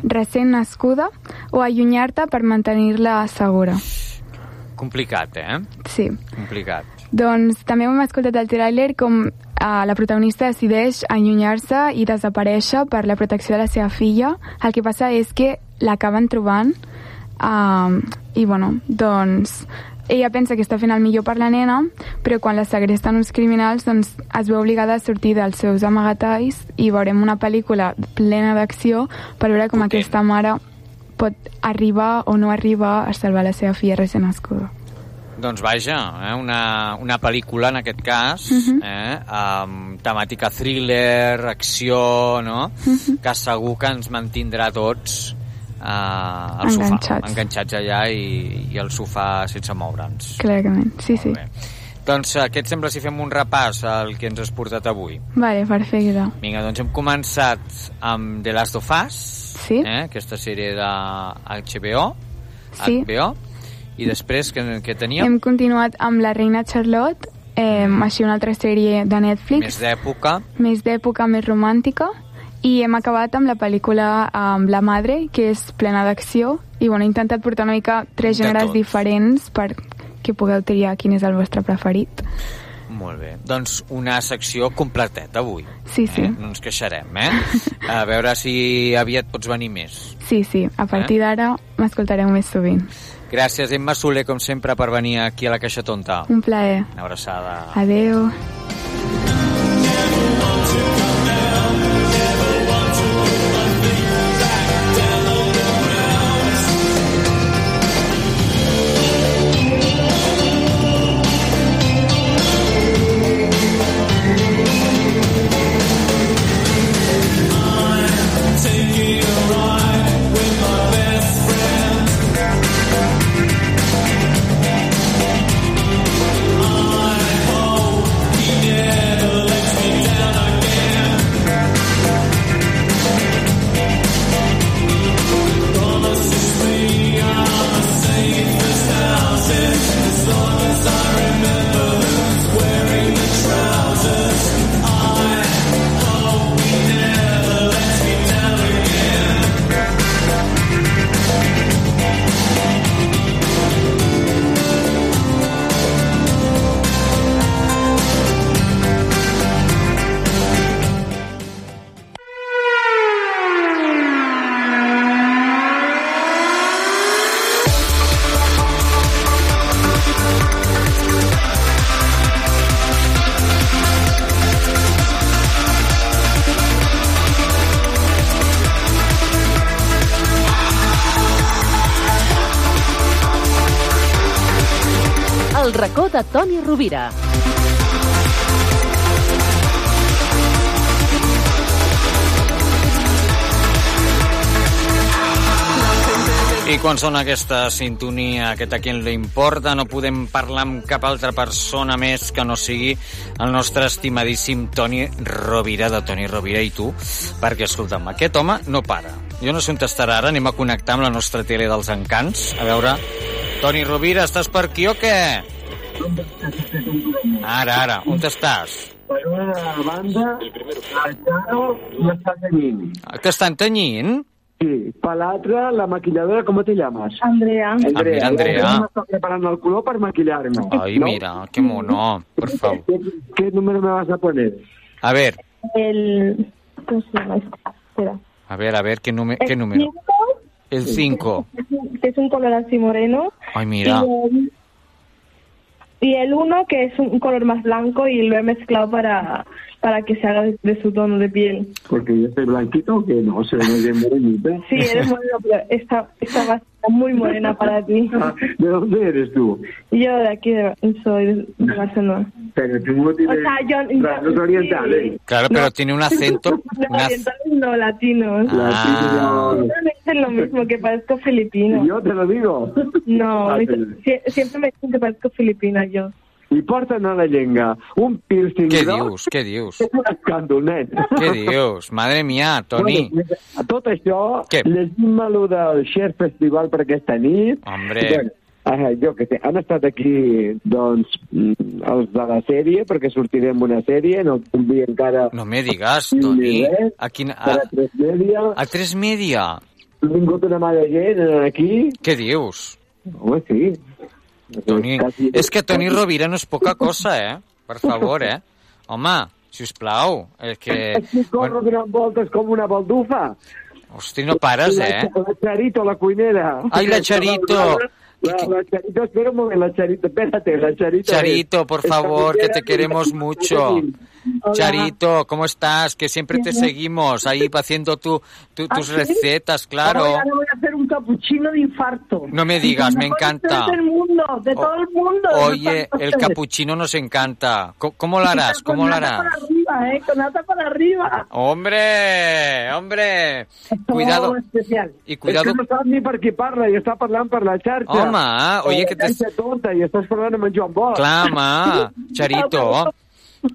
recent nascuda, o allunyar-te per mantenir-la segura? Complicat, eh? Sí. Complicat. Doncs també hem escoltat el tràiler com eh, la protagonista decideix allunyar-se i desaparèixer per la protecció de la seva filla. El que passa és que l'acaben trobant eh, i, bueno, doncs ella pensa que està fent el millor per la nena, però quan la segresten uns criminals doncs, es veu obligada a sortir dels seus amagatalls i veurem una pel·lícula plena d'acció per veure com aquesta mare pot arribar o no arribar a salvar la seva filla recent nascuda. Doncs vaja, eh? una, una pel·lícula en aquest cas, Mhm. eh? amb temàtica thriller, acció, no? que segur que ens mantindrà tots eh, al Enganxats. sofà, enganxats allà i, i al sofà sense moure'ns. Clarament, sí, sí. Doncs eh, què et sembla si fem un repàs al que ens has portat avui? Vale, perfecte. Vinga, doncs hem començat amb The Last of Us, Sí. eh? aquesta sèrie de HBO, Sí. HBO, i després què, què teníem? Hem continuat amb La reina Charlotte, eh, així una altra sèrie de Netflix, Més d'època. més d'època, més romàntica, i hem acabat amb la pel·lícula amb La Madre, que és plena d'acció, i bueno, he intentat portar una mica tres gèneres diferents per que pugueu triar quin és el vostre preferit. Molt bé. Doncs una secció completeta avui. Sí, sí. Eh? No ens queixarem, eh? <laughs> A veure si aviat pots venir més. Sí, sí, a partir d'ara m'escoltareu més sovint. Gràcies, Emma Soler, com sempre, per venir aquí a la Caixa Tonta. Un plaer. Una abraçada. Adeu. Taking Rovira. I quan sona aquesta sintonia, aquest a qui li importa, no podem parlar amb cap altra persona més que no sigui el nostre estimadíssim Toni Rovira, de Toni Rovira i tu, perquè, escolta'm, aquest home no para. Jo no sé on estarà ara, anem a connectar amb la nostra tele dels encants, a veure... Toni Rovira, estàs per aquí o què? Ara, ara, on estàs? Per una banda, el Charo no està tenyint. T'estan tenyint? Sí, per l'altra, la maquilladora, ¿cómo te llamas? Andrea. Ah, mira, Andrea. Está preparando el color para maquillarme. Ay, ¿no? mira, qué mono, por favor. ¿Qué, qué número me vas a poner? A ver, El... ¿Cómo se llama esto? Espera. a ver, a ver, ¿qué, número qué El número? cinco, El 5. que es un color así moreno. Ay, mira. Y y el uno, que es un color más blanco y lo he mezclado para, para que se haga de, de su tono de piel. Porque yo soy blanquito que no, soy muy bien morenita. Sí, eres moreno, pero esta, esta va a estar muy morena para ti. <laughs> Ah, ¿De dónde eres tú? Yo de aquí de, soy de, Barcelona. Pero tú no tienes O sea, yo- rasgos yo- orientales. Claro, pero tiene un acento. No, una- orientales no, latinos. Ah. Me dicen lo mismo, que parezco filipino. Yo te lo digo. No, <laughs> Ah, me sí. siempre me dicen que parezco filipina yo. I porten a la llenga un piercing Què dius? Què dius? és un escàndol, nen. Què dius? Madre mia, Toni. Bueno, a tot això, Què? llegim lo del Share Festival per aquesta nit. Hombre. Bueno, eh, jo que sé, han estat aquí, doncs, mm, els de la sèrie, perquè sortirem una sèrie, no et convido encara No me digas, Toni. res, A, quin, per a, a tres media. a tres media? Ha vingut una mà de gent eh, aquí. Què dius? Home, sí. Toni, Quasi- és que Toni Rovira no és poca cosa, eh? Per favor, eh? Home, si us plau, és que... Aquí corro donant voltes com una baldufa. Hosti, no pares, eh? La, la Charito, la cuinera. Ai, la Charito. La, la Charito, espera un moment, la Charito, espérate, la Charito. Charito, por favor, que te queremos mucho. Hola. Charito, ¿cómo estás? Que siempre te seguimos ahí <laughs> haciendo tu, tu- tus ¿Ah, sí? recetas, claro. Ahora voy a hacer un capuchino de infarto. No me digas, me encanta. del mundo, de todo el mundo. Oye, el capuchino nos encanta. Co- ¿Cómo lo harás? ¿Cómo lo Con nata harás? para arriba, ¿eh? Con nata para arriba. Hombre, hombre. Cuidado. Especial. Y cuidado. És que no saps ni per qui parla i està parlant per la xarxa. Home, oye, que te- Caixa tonta i estàs parlant amb en Joan Bosch. <laughs> Charito,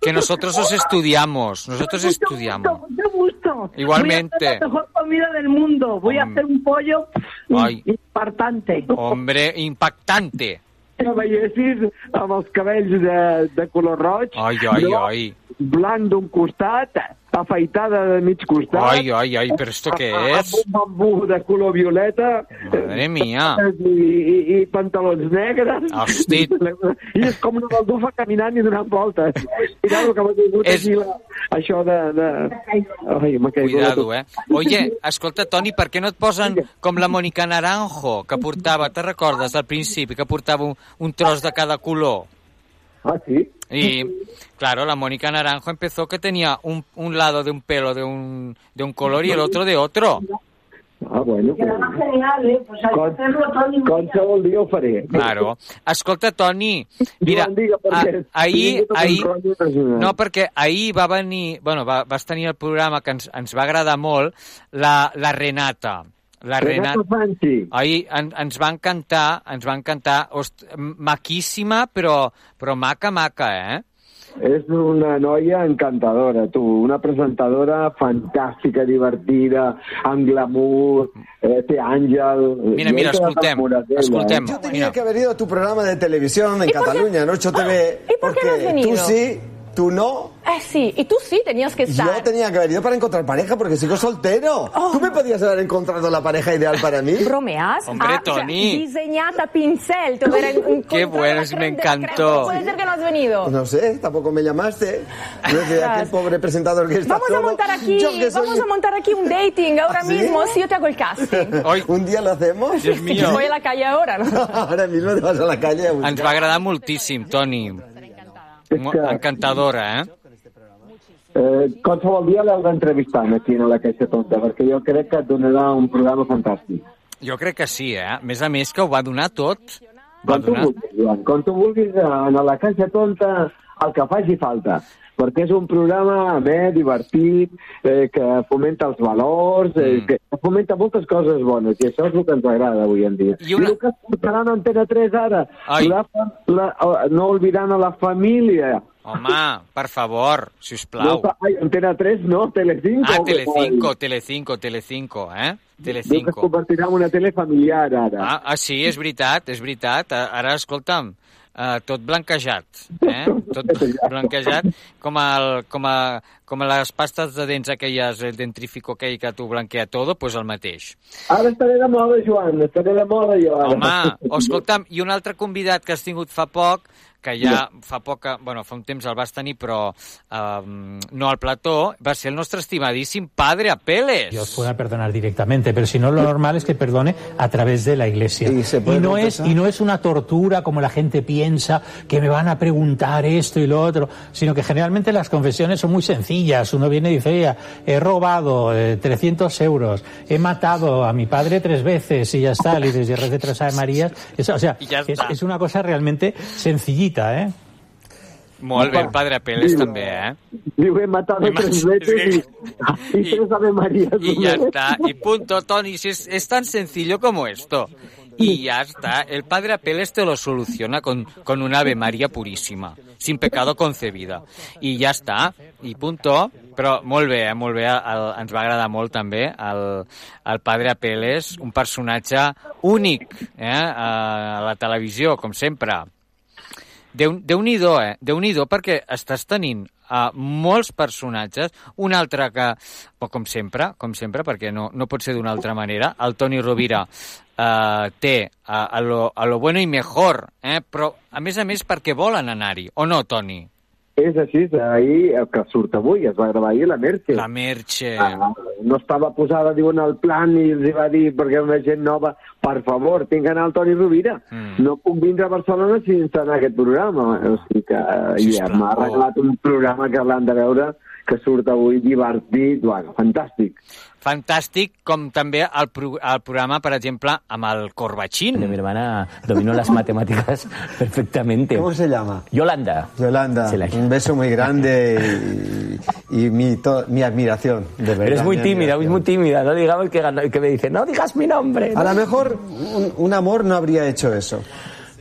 que nosotros os estudiamos, nosotros estudiamos. Mucho gusto. Igualmente. Voy a hacer la mejor comida del mundo. Voy a Hom- hacer un pollo Ay. infartante. Hombre, impactante. Amb els cabells de, de color roig. Ai, ai, groc, ai. Blanc d'un costat, afaitada de mig costat. Ay, ay, ay, pero ¿esto qué amb es? un bambú de color violeta. Madre mía. I, i, i pantalons negres. Hosti. I és com una baldufa caminant i donant voltes. Mira el que m'ha tingut És- aquí la, això de... de... Ai, m'ha caigut Cuidado, eh? Oye, escolta, Toni, per què no et posen com la Mónica Naranjo, que portava, te recordes al principi, que portava un, un tros de cada color? Ah, sí? Y, claro, la Mónica Naranjo empezó que tenía un, un lado de un pelo de un, de un color y el otro de otro. Ah, bueno. Pues, genial, ¿eh? Pues Con- hacerlo todo y qualsevol dia ho faré. Claro. Escolta, Toni, mira, digue, perquè a- ahir, ahir, no, perquè ahir va venir, bueno, va, vas tenir el programa que ens, ens va agradar molt, la, la Renata. La Renata Renata, Fanci. ahir en, ens va encantar, ens va encantar, host, maquíssima, però, però maca, maca, eh? És una noia encantadora, tu. Una presentadora fantàstica, divertida, amb glamour, eh, té àngel... Mira, Jo mira, escoltem, escoltem. eh? Yo tenía que haber ido a tu programa de televisión en Cataluña, en 8 TV. ¿Y por qué no has porque venido? Tú sí, tú no. Eh, sí, y tú sí tenías que estar. Yo tenía que haber ido para encontrar pareja porque sigo soltero. ¿Tú me podías haber encontrado la pareja ideal para mí? ¿Bromeas? Hombre, Ah, o sea, Tony. diseñata pincel, te hubiera Qué bueno, me encantó. Puede ser que no has venido. No sé, tampoco me llamaste. Yo decía, aquel pobre presentador que está Vamos a montar aquí, vamos a montar aquí un dating ahora <laughs> ¿Ah, sí? mismo. Si yo te hago el casting. <laughs> Un día lo hacemos. Dios mío. Voy a la calle ahora, ¿no? <laughs> Ahora mismo te vas a la calle a. Ens va agradar moltíssim, Toni. Mo- Encantadora, eh? Eh, qualsevol dia l'heu d'entrevistar aquí a la Caixa Tonta, perquè jo crec que et donarà un programa fantàstic. Jo crec que sí, eh? A més a més que ho va donar tot. Va Quan tu donar... vulguis, Joan, quan tu vulguis, eh, en la Caixa Tonta, el que faci falta. Perquè és un programa amè, divertit, eh, que fomenta els valors, eh, Mm. que fomenta moltes coses bones, i això és el que ens agrada avui en dia. I una- I el que es portaran a Antena 3 ara, Ai. la, la, no oblidant a la família. Home, per favor, si us No, plau. fa- ai, Antena 3 no, Telecinco. Ah, Telecinco, Telecinco, Telecinco, eh? Diu que es Telecinco. convertirà en una tele familiar ara. Ah, ah, sí, és veritat, és veritat. Ara, escolta'm, eh, tot blanquejat, eh? <laughs> tot blanquejat, com, el, com, a, com a les pastes de dents aquelles, el dentrifico aquell que t'ho blanquea todo, pues el mateix. Ara estaré de moda, Joan, estaré de moda jo. Ara. Home, <laughs> escolta'm, i un altre convidat que has tingut fa poc, que ja fa poc, que- bueno, fa un temps el vas tenir, però um, no al plató, va ser el nostre estimadíssim padre Apeles. Dios pueda perdonar directamente, pero si no, lo normal es que perdone a través de la iglesia. Y se puede Y no, es, y no es una tortura como la gente piensa, que me van a preguntar esto y lo otro, sino que generalmente las confesiones son muy sencillas. Uno viene y dice, "Oiga, he robado eh, 300 euros, he matado a mi padre tres veces y ya está, y desde de tres Ave Marías. <laughs> Eso, o sea, Y es, es una cosa realmente sencillita, ¿eh? Molt bé, el padre Apeles també, eh? Diu, he matado tres veces y, y tres Ave Marías. Y ya está, y punto, Tony, si es, es tan sencillo como esto. Y ya está, el padre Apeles te lo soluciona con, con una Ave María purísima, sin pecado concebida. I ja està, i punto. Però molt bé, eh, molt bé, el, ens va agradar molt també el, el padre Apeles, un personatge únic eh, a, a la televisió, com sempre. Déu- Déu-n'hi-do, eh? Déu-n'hi-do perquè estàs tenint uh, molts personatges, un altre que, o com sempre, com sempre, perquè no, no pot ser d'una altra manera, el Toni Rovira uh, té uh, a, lo, a lo bueno i mejor, eh? però a més a més perquè volen anar-hi, o no, Toni? És així, ahir, el que surt avui, es va gravar ahir la Merche. La Merche. Ah, no estava posada, diuen, al plan i els va dir, perquè una gent nova, per favor, tinc que anar al Toni Rovira. Mm. No puc vindre a Barcelona sense anar a aquest programa. O sigui que i Sisplau. m'ha arreglat un programa que l'han de veure que surt avui divertit, bueno, fantàstic. Fantàstic, com també el, pro el programa, per exemple, amb el Corbachín. Mi hermana dominó las matemáticas <laughs> perfectamente. ¿Cómo se llama? Yolanda. Yolanda, la- un beso muy grande y, y mi, to- mi admiración, de verdad. Pero es muy mi tímida, es muy tímida. No digamos que, que me dice, no digas mi nombre. A lo mejor un, un amor no habría hecho eso.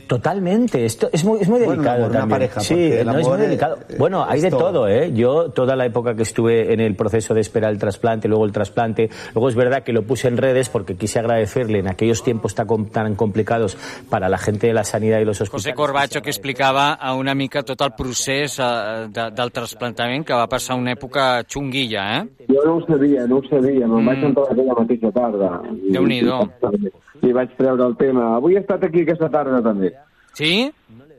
Totalmente, esto es muy, es muy Bueno, delicado amor, una también. pareja, sí, el no, es amor muy es- delicado. Bueno, hay de todo. todo, ¿eh? Yo toda la época que estuve en el proceso de esperar el trasplante, luego el trasplante, luego es verdad que lo puse en redes porque quise agradecerle en aquellos tiempos tan, com- tan complicados para la gente de la sanidad y los hospitales. José Corbacho, que explicava a una mica tot el procés eh, de, del trasplantament, que va passar una època xunguilla, eh? Jo no ho sabia, no ho sabia, me'n vaig entrar aquella mateixa tarda. I- Déu-n'hi-do. I vaig treure el tema. Avui he estat aquí aquesta tarda, també. Sí?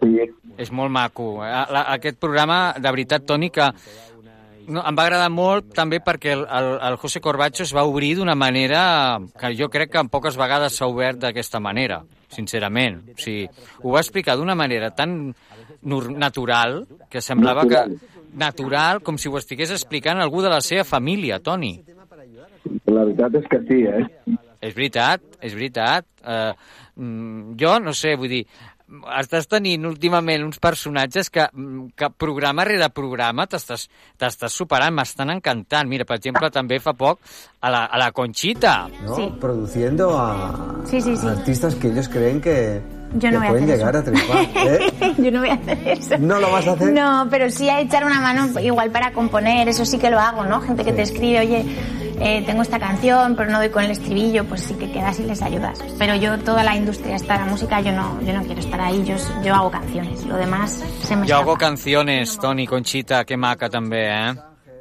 Sí. És molt maco. Eh, aquest programa, de veritat, Toni, que no, em va agradar molt també perquè el, el, el José Corbacho es va obrir d'una manera que jo crec que en poques vegades s'ha obert d'aquesta manera, sincerament. O sigui, ho va explicar d'una manera tan natural que semblava Natural. que natural, com si ho estigués explicant algú de la seva família, Toni. La veritat és que sí, eh? És veritat, és veritat. Uh, jo no sé, vull dir, estàs tenint últimament uns personatges que, mm, que programa rere programa t'estàs t'estàs superant, m'estan encantant. Mira, per exemple, també fa poc a la, a la Conchita. ¿no? Sí. Produciendo a, Sí, sí, sí. a artistas que ellos creen que, Yo no voy a pueden hacer llegar eso. a triunfar. ¿eh? <laughs> Yo no voy a hacer eso. ¿No lo vas a hacer? No, pero sí a echar una mano igual para componer, eso sí que lo hago, ¿no? Gente que te escribe, oye, eh, tengo esta canción, pero no doy con el estribillo, pues sí que quedas y les ayudas. Pero yo, toda la industria está la música, yo no, yo no quiero estar ahí, yo, yo hago canciones, lo demás se me Jo escapa. hago canciones, Toni, Conchita, que maca també, eh?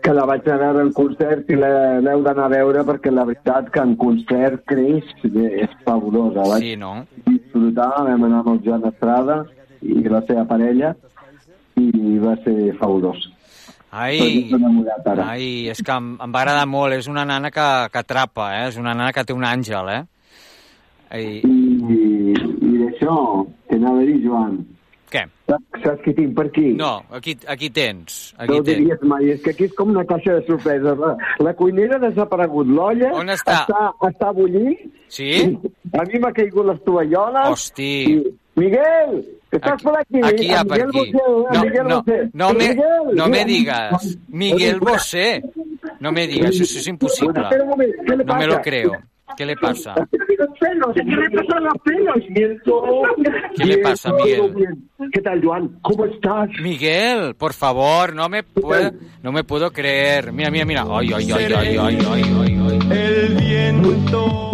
que la vaig anar a veure en concert i l'heu d'anar a veure perquè la veritat que en concert creix és fabulosa. Vaig Sí, no? disfrutar, vam anar amb el Joan Estrada i la seva parella i va ser fabulós. Ai, ai, és que em, em va agradar molt. És una nana que, que atrapa, eh? És una nana que té un àngel, eh? I, I, i d'això, què anava a dir, Joan? Què? Saps, saps qui tinc per aquí? No, aquí, aquí tens. No Aquí ho tens. diries mai, és que aquí és com una caixa de sorpreses. La, la cuinera ha desaparegut, l'olla està? està, està bullint, Sí? a mi m'ha caigut les tovalloles, Hosti. i, Miguel, estàs per aquí? Aquí hi ha A per Miguel aquí. Bosé, a No, Miguel no, Bosé. no me, Miguel, no me digas. Miguel Bosé. No me digas, eso es imposible. Espera un momento, ¿qué le No me lo creo. ¿Qué le pasa? ¿qué le pasa a los pelos? Miento. ¿Qué le pasa, Miguel? ¿Qué tal, Joan? ¿Cómo estás? Miguel, por favor, no me puedo, no me puedo creer. Mira, mira, mira. Ay, ay, ay, ay, ay, ay, ay, ay. El viento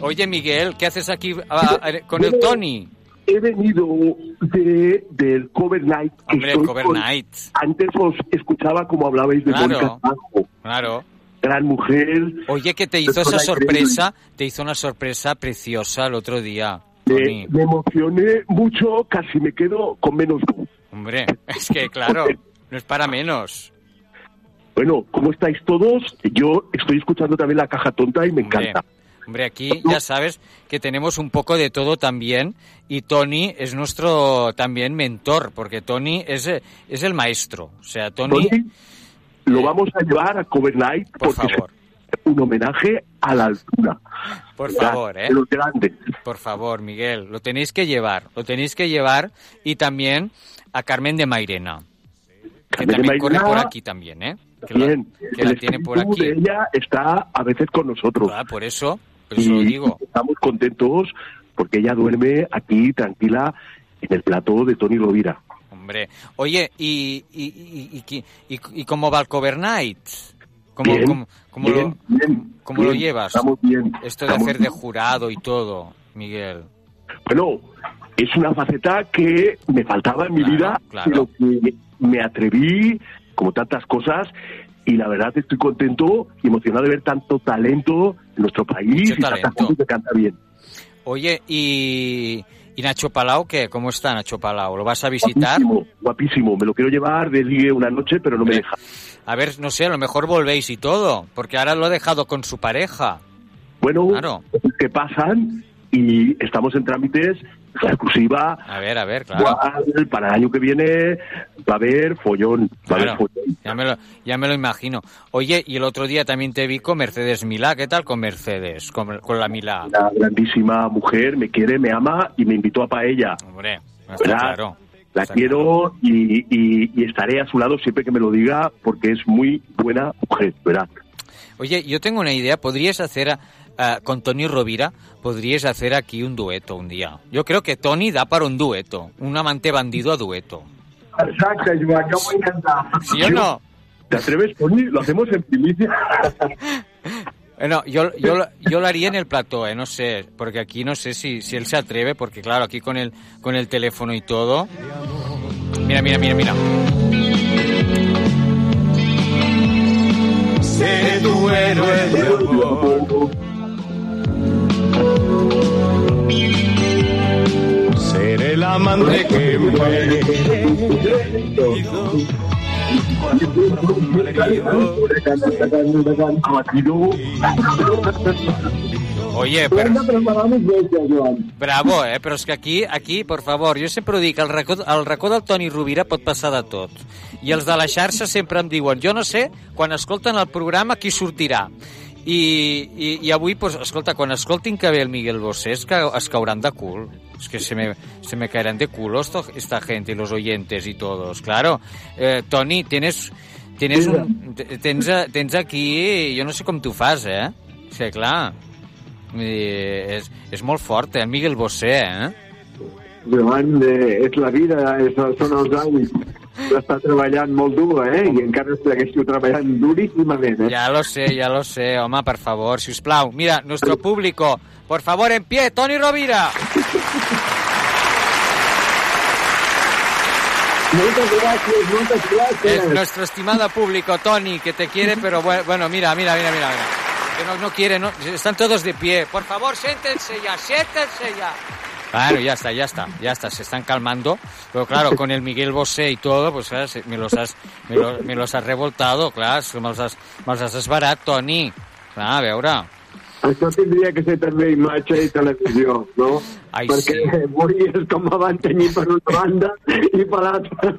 Oye, Miguel, ¿qué haces aquí ah, ah, con el Tony? He venido de, del Cover Night. que Hombre, el Cover con- Night. Antes os escuchaba como hablabais de Claro. Mónica Claro. gran mujer. Oye, que te hizo esa sorpresa, te hizo una sorpresa preciosa el otro día. Me, me emocioné mucho, casi me quedo con menos voz. Hombre, <laughs> es que claro, no es para menos. Bueno, ¿cómo estáis todos? Yo estoy escuchando también la caja tonta y me Hombre, encanta. Hombre, aquí ya sabes que tenemos un poco de todo también y Tony es nuestro también mentor, porque Tony es, eh, es el maestro. O sea, Tony... Tony, lo vamos a llevar a Cover Night Por porque favor. es un homenaje a la altura. Por favor, ¿eh? De los grandes. Por favor, Miguel, lo tenéis que llevar, lo tenéis que llevar y también a Carmen de Mairena, que también corre por aquí también, ¿eh? Que la, Bien, que la tiene por aquí. de ella está a veces con nosotros. Ah, por eso, lo y digo. estamos contentos porque ella duerme aquí tranquila en el plató de Tony Rovira. Hombre, oye, ¿y, y, y, y- cómo va el Cover Night? ¿Cómo, Bien, cómo- cómo bien, lo, bien, cómo lo llevas? estamos bien, Esto de estamos hacer de jurado y todo, Miguel. Bueno, es una faceta que me faltaba en mi vida, claro. pero que me atreví, como tantas cosas, y la verdad estoy contento y emocionado de ver tanto talento en nuestro país Mucho y talento. que canta bien. Oye, ¿y, y Nacho Palau qué? ¿Cómo está Nacho Palau? ¿Lo vas a visitar? Guapísimo, guapísimo. Me lo quiero llevar de ligue una noche, pero no me deja. A ver, no sé, a lo mejor volvéis y todo, porque ahora lo ha dejado con su pareja. Bueno, Claro. que pasan y estamos en trámites, la exclusiva. A ver, a ver, claro. para el año que viene va a haber follón. Va a haber Claro, follón. ya me, lo, ya me lo imagino. Oye, y el otro día también te vi con Mercedes Milá. ¿Qué tal con Mercedes? Con, con la Milá. Una grandísima mujer, me quiere, me ama y me invitó a paella. Hombre, está claro. La Está quiero y, y- y estaré a su lado siempre que me lo diga porque es muy buena mujer, ¿verdad? Oye, yo tengo una idea. ¿Podrías hacer a- a- con Tony Rovira? ¿Podrías hacer aquí un dueto un día? Yo creo que Tony da para un dueto. Un amante bandido a dueto. Exacto, yo voy a encantar. ¿Sí o no? ¿Te atreves, Tony? Lo hacemos en primicia. Eh, no, yo, yo, lo- yo lo haría en el plató, eh, no sé, porque aquí no sé si, si él se atreve, porque claro, aquí con el, con el teléfono y todo. Mira, mira, mira, mira. Seré tu héroe de amor. Seré el amante que me. Oye, però... Bravo, eh? Però és que aquí, aquí, per favor, jo sempre ho dic, el racó, el racó del Toni Rovira pot passar de tot. I els de la xarxa sempre em diuen, jo no sé, quan escolten el programa, qui sortirà. I, i, i avui, pues, escolta, quan escoltin que ve el Miguel Bosé, es, ca, es cauran de cul. Es que se me, se me caerán de culo esto, esta gente los oyentes y todos. Claro, eh, Toni, tienes, tienes, un, tens, tens aquí... Jo no sé com tu fas, eh? Sigui, clar, dir, és, és molt fort, eh? El Miguel Bosé, eh? Joan, eh, és la vida, és, són els anys d'estar treballant molt dur, eh? I encara segueixo treballant duríssimament, eh? Ya lo sé, ya lo sé. Home, por favor, si us plau. Mira, nuestro público, por favor, en pie, Toni Rovira. Moltes gràcies, moltes Es gràcies. nuestro estimado público, Tony, que te quiere, pero bueno, mira, mira, mira. mira. Que no, no quiere, no, están todos de pie. Por favor, siéntense ya, siéntense ya. Claro, ya está, ya está, ya está, se están calmando. Pero claro, con el Miguel Bosé y todo, pues claro, me los has, me, lo- me los has revoltado, claro, me'ls has, me'ls has esbarat, Toni. Clar, a veure. Això tindria que ser també imatge i televisió, no? Ai, Perquè sí. veuries com me van tenir per una banda i per l'altra.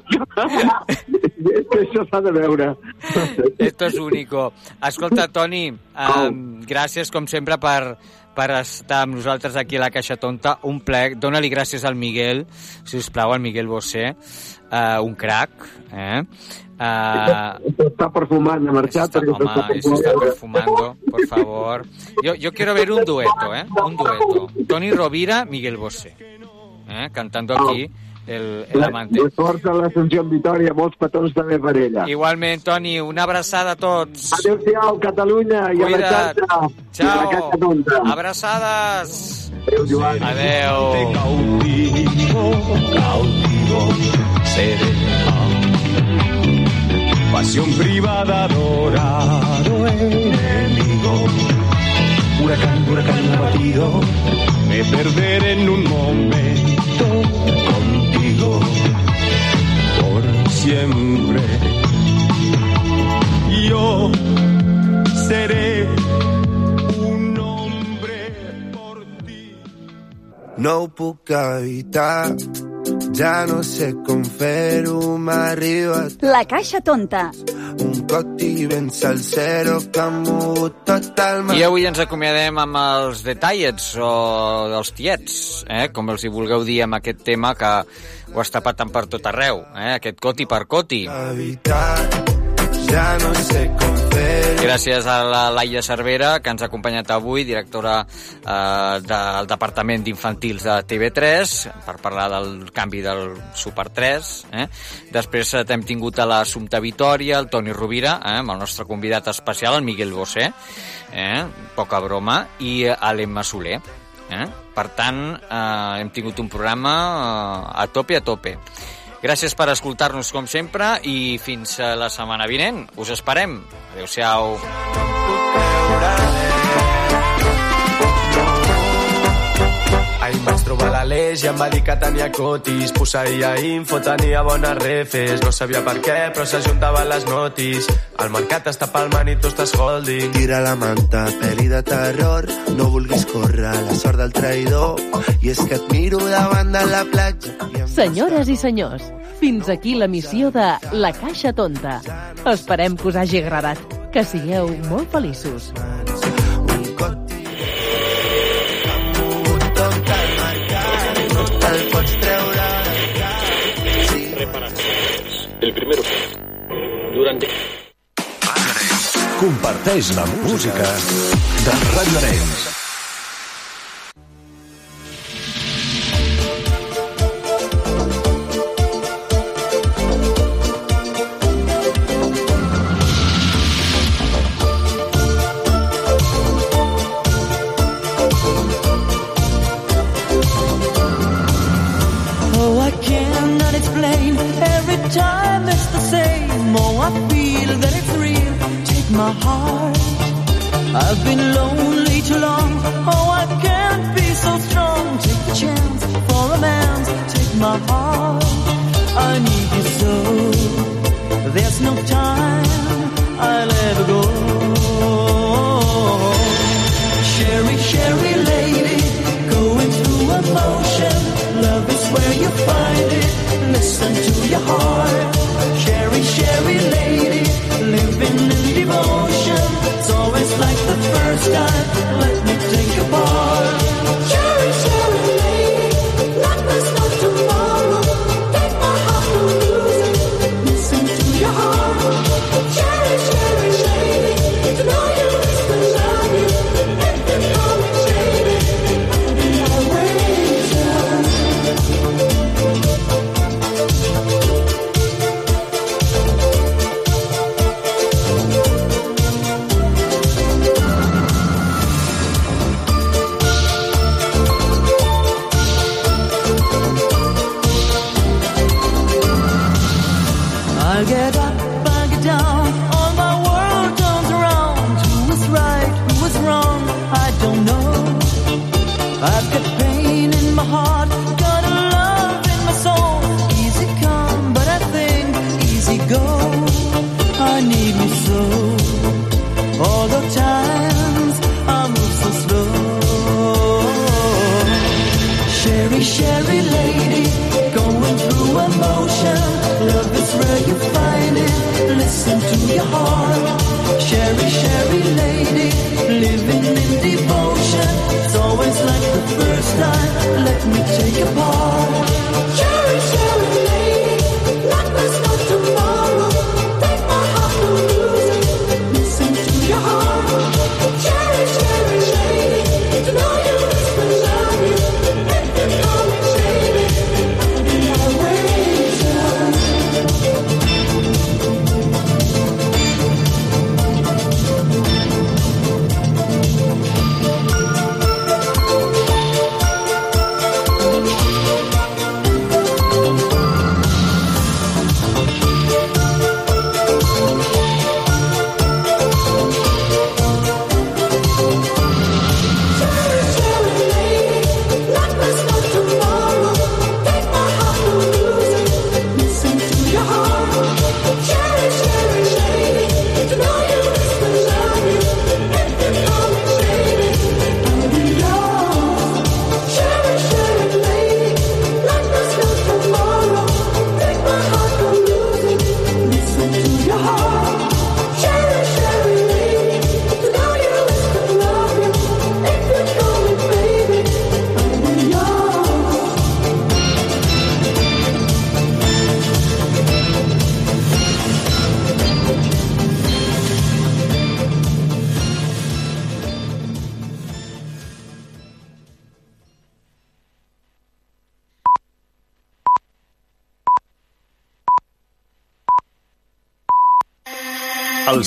és que això s'ha de veure. Esto es único. Escolta, Toni, um, gràcies, com sempre, per, per estar amb nosaltres aquí a la Caixa Tonta. Un plec. Dóna-li gràcies al Miguel, si us plau, al Miguel Bosé. Uh, un crac, eh? Uh, Està perfumant, ha marxat perquè home, s'està se está perfumant. perfumando, por favor. Yo, yo quiero ver un dueto, ¿eh? Un dueto. Toni Rovira, Miguel Bosé. ¿eh? Cantando aquí el, el amante. De sort a l'Assumpció en Vitoria, molts petons també per ella. Igualment, Toni, una abraçada a tots. Adéu-siau, Catalunya, i a la xarxa. I a la Ciao. Caixa Tonta. Abraçades. Adéu, Joan. Adéu. cautiu. cautivo seré. Pasión privada, adorado enemigo. Huracán, huracán abatido, me perderé en un momento contigo por siempre. Yo seré No ho puc evitar, ja no sé com fer-ho, m'ha arribat La Caixa Tonta. un coti ben salsero que ha mogut tot el mar. I avui ens acomiadem amb els detallets o els tiets, eh? com els hi vulgueu dir amb aquest tema que ho has tapat tant per tot arreu, eh? aquest coti per coti. Ja no sé com fer Gràcies a la Laia Cervera, que ens ha acompanyat avui, directora eh, del Departament d'Infantils de TV3, per parlar del canvi del Super 3. Eh? Després hem tingut a l'Assumpta Vitòria, el Toni Rovira, eh, amb el nostre convidat especial, el Miguel Bosé, eh? poca broma, i l'Emma Soler. Eh? Per tant, eh, hem tingut un programa eh, a tope, a tope. Gràcies per escoltar-nos com sempre i fins a la setmana vinent. Us esperem. Adéu-siau. Ahir em vaig trobar l'Aleix i em va dir que tenia cotis. Posseïa info, tenia bones refes. No sabia per què, però s'ajuntaven les notis. El mercat està palmant i tu estàs holding. Tira la manta, pel·li de terror, no vulguis córrer la sort del traïdor. I és que et miro davant de la platja. Senyores i senyors, fins aquí la missió de La Caixa Tonta. Esperem que us hagi agradat. Que sigueu molt feliços. Primero. Durante. Comparteix la música de Radio Arenys. My heart. I've been lonely too long. Oh, I can't be so strong. Take the chance for romance. Take my heart. I need you so. There's no time. I'll ever go. Sherry, Sherry lady, going through emotion. Love is where you find it. Listen to your heart. Like the first time. Let me take a part. Sherry, Sherry lady, living in devotion. It's always like the first time. Let me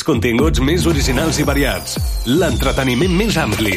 continguts més originals i variats. L'entreteniment més ampli.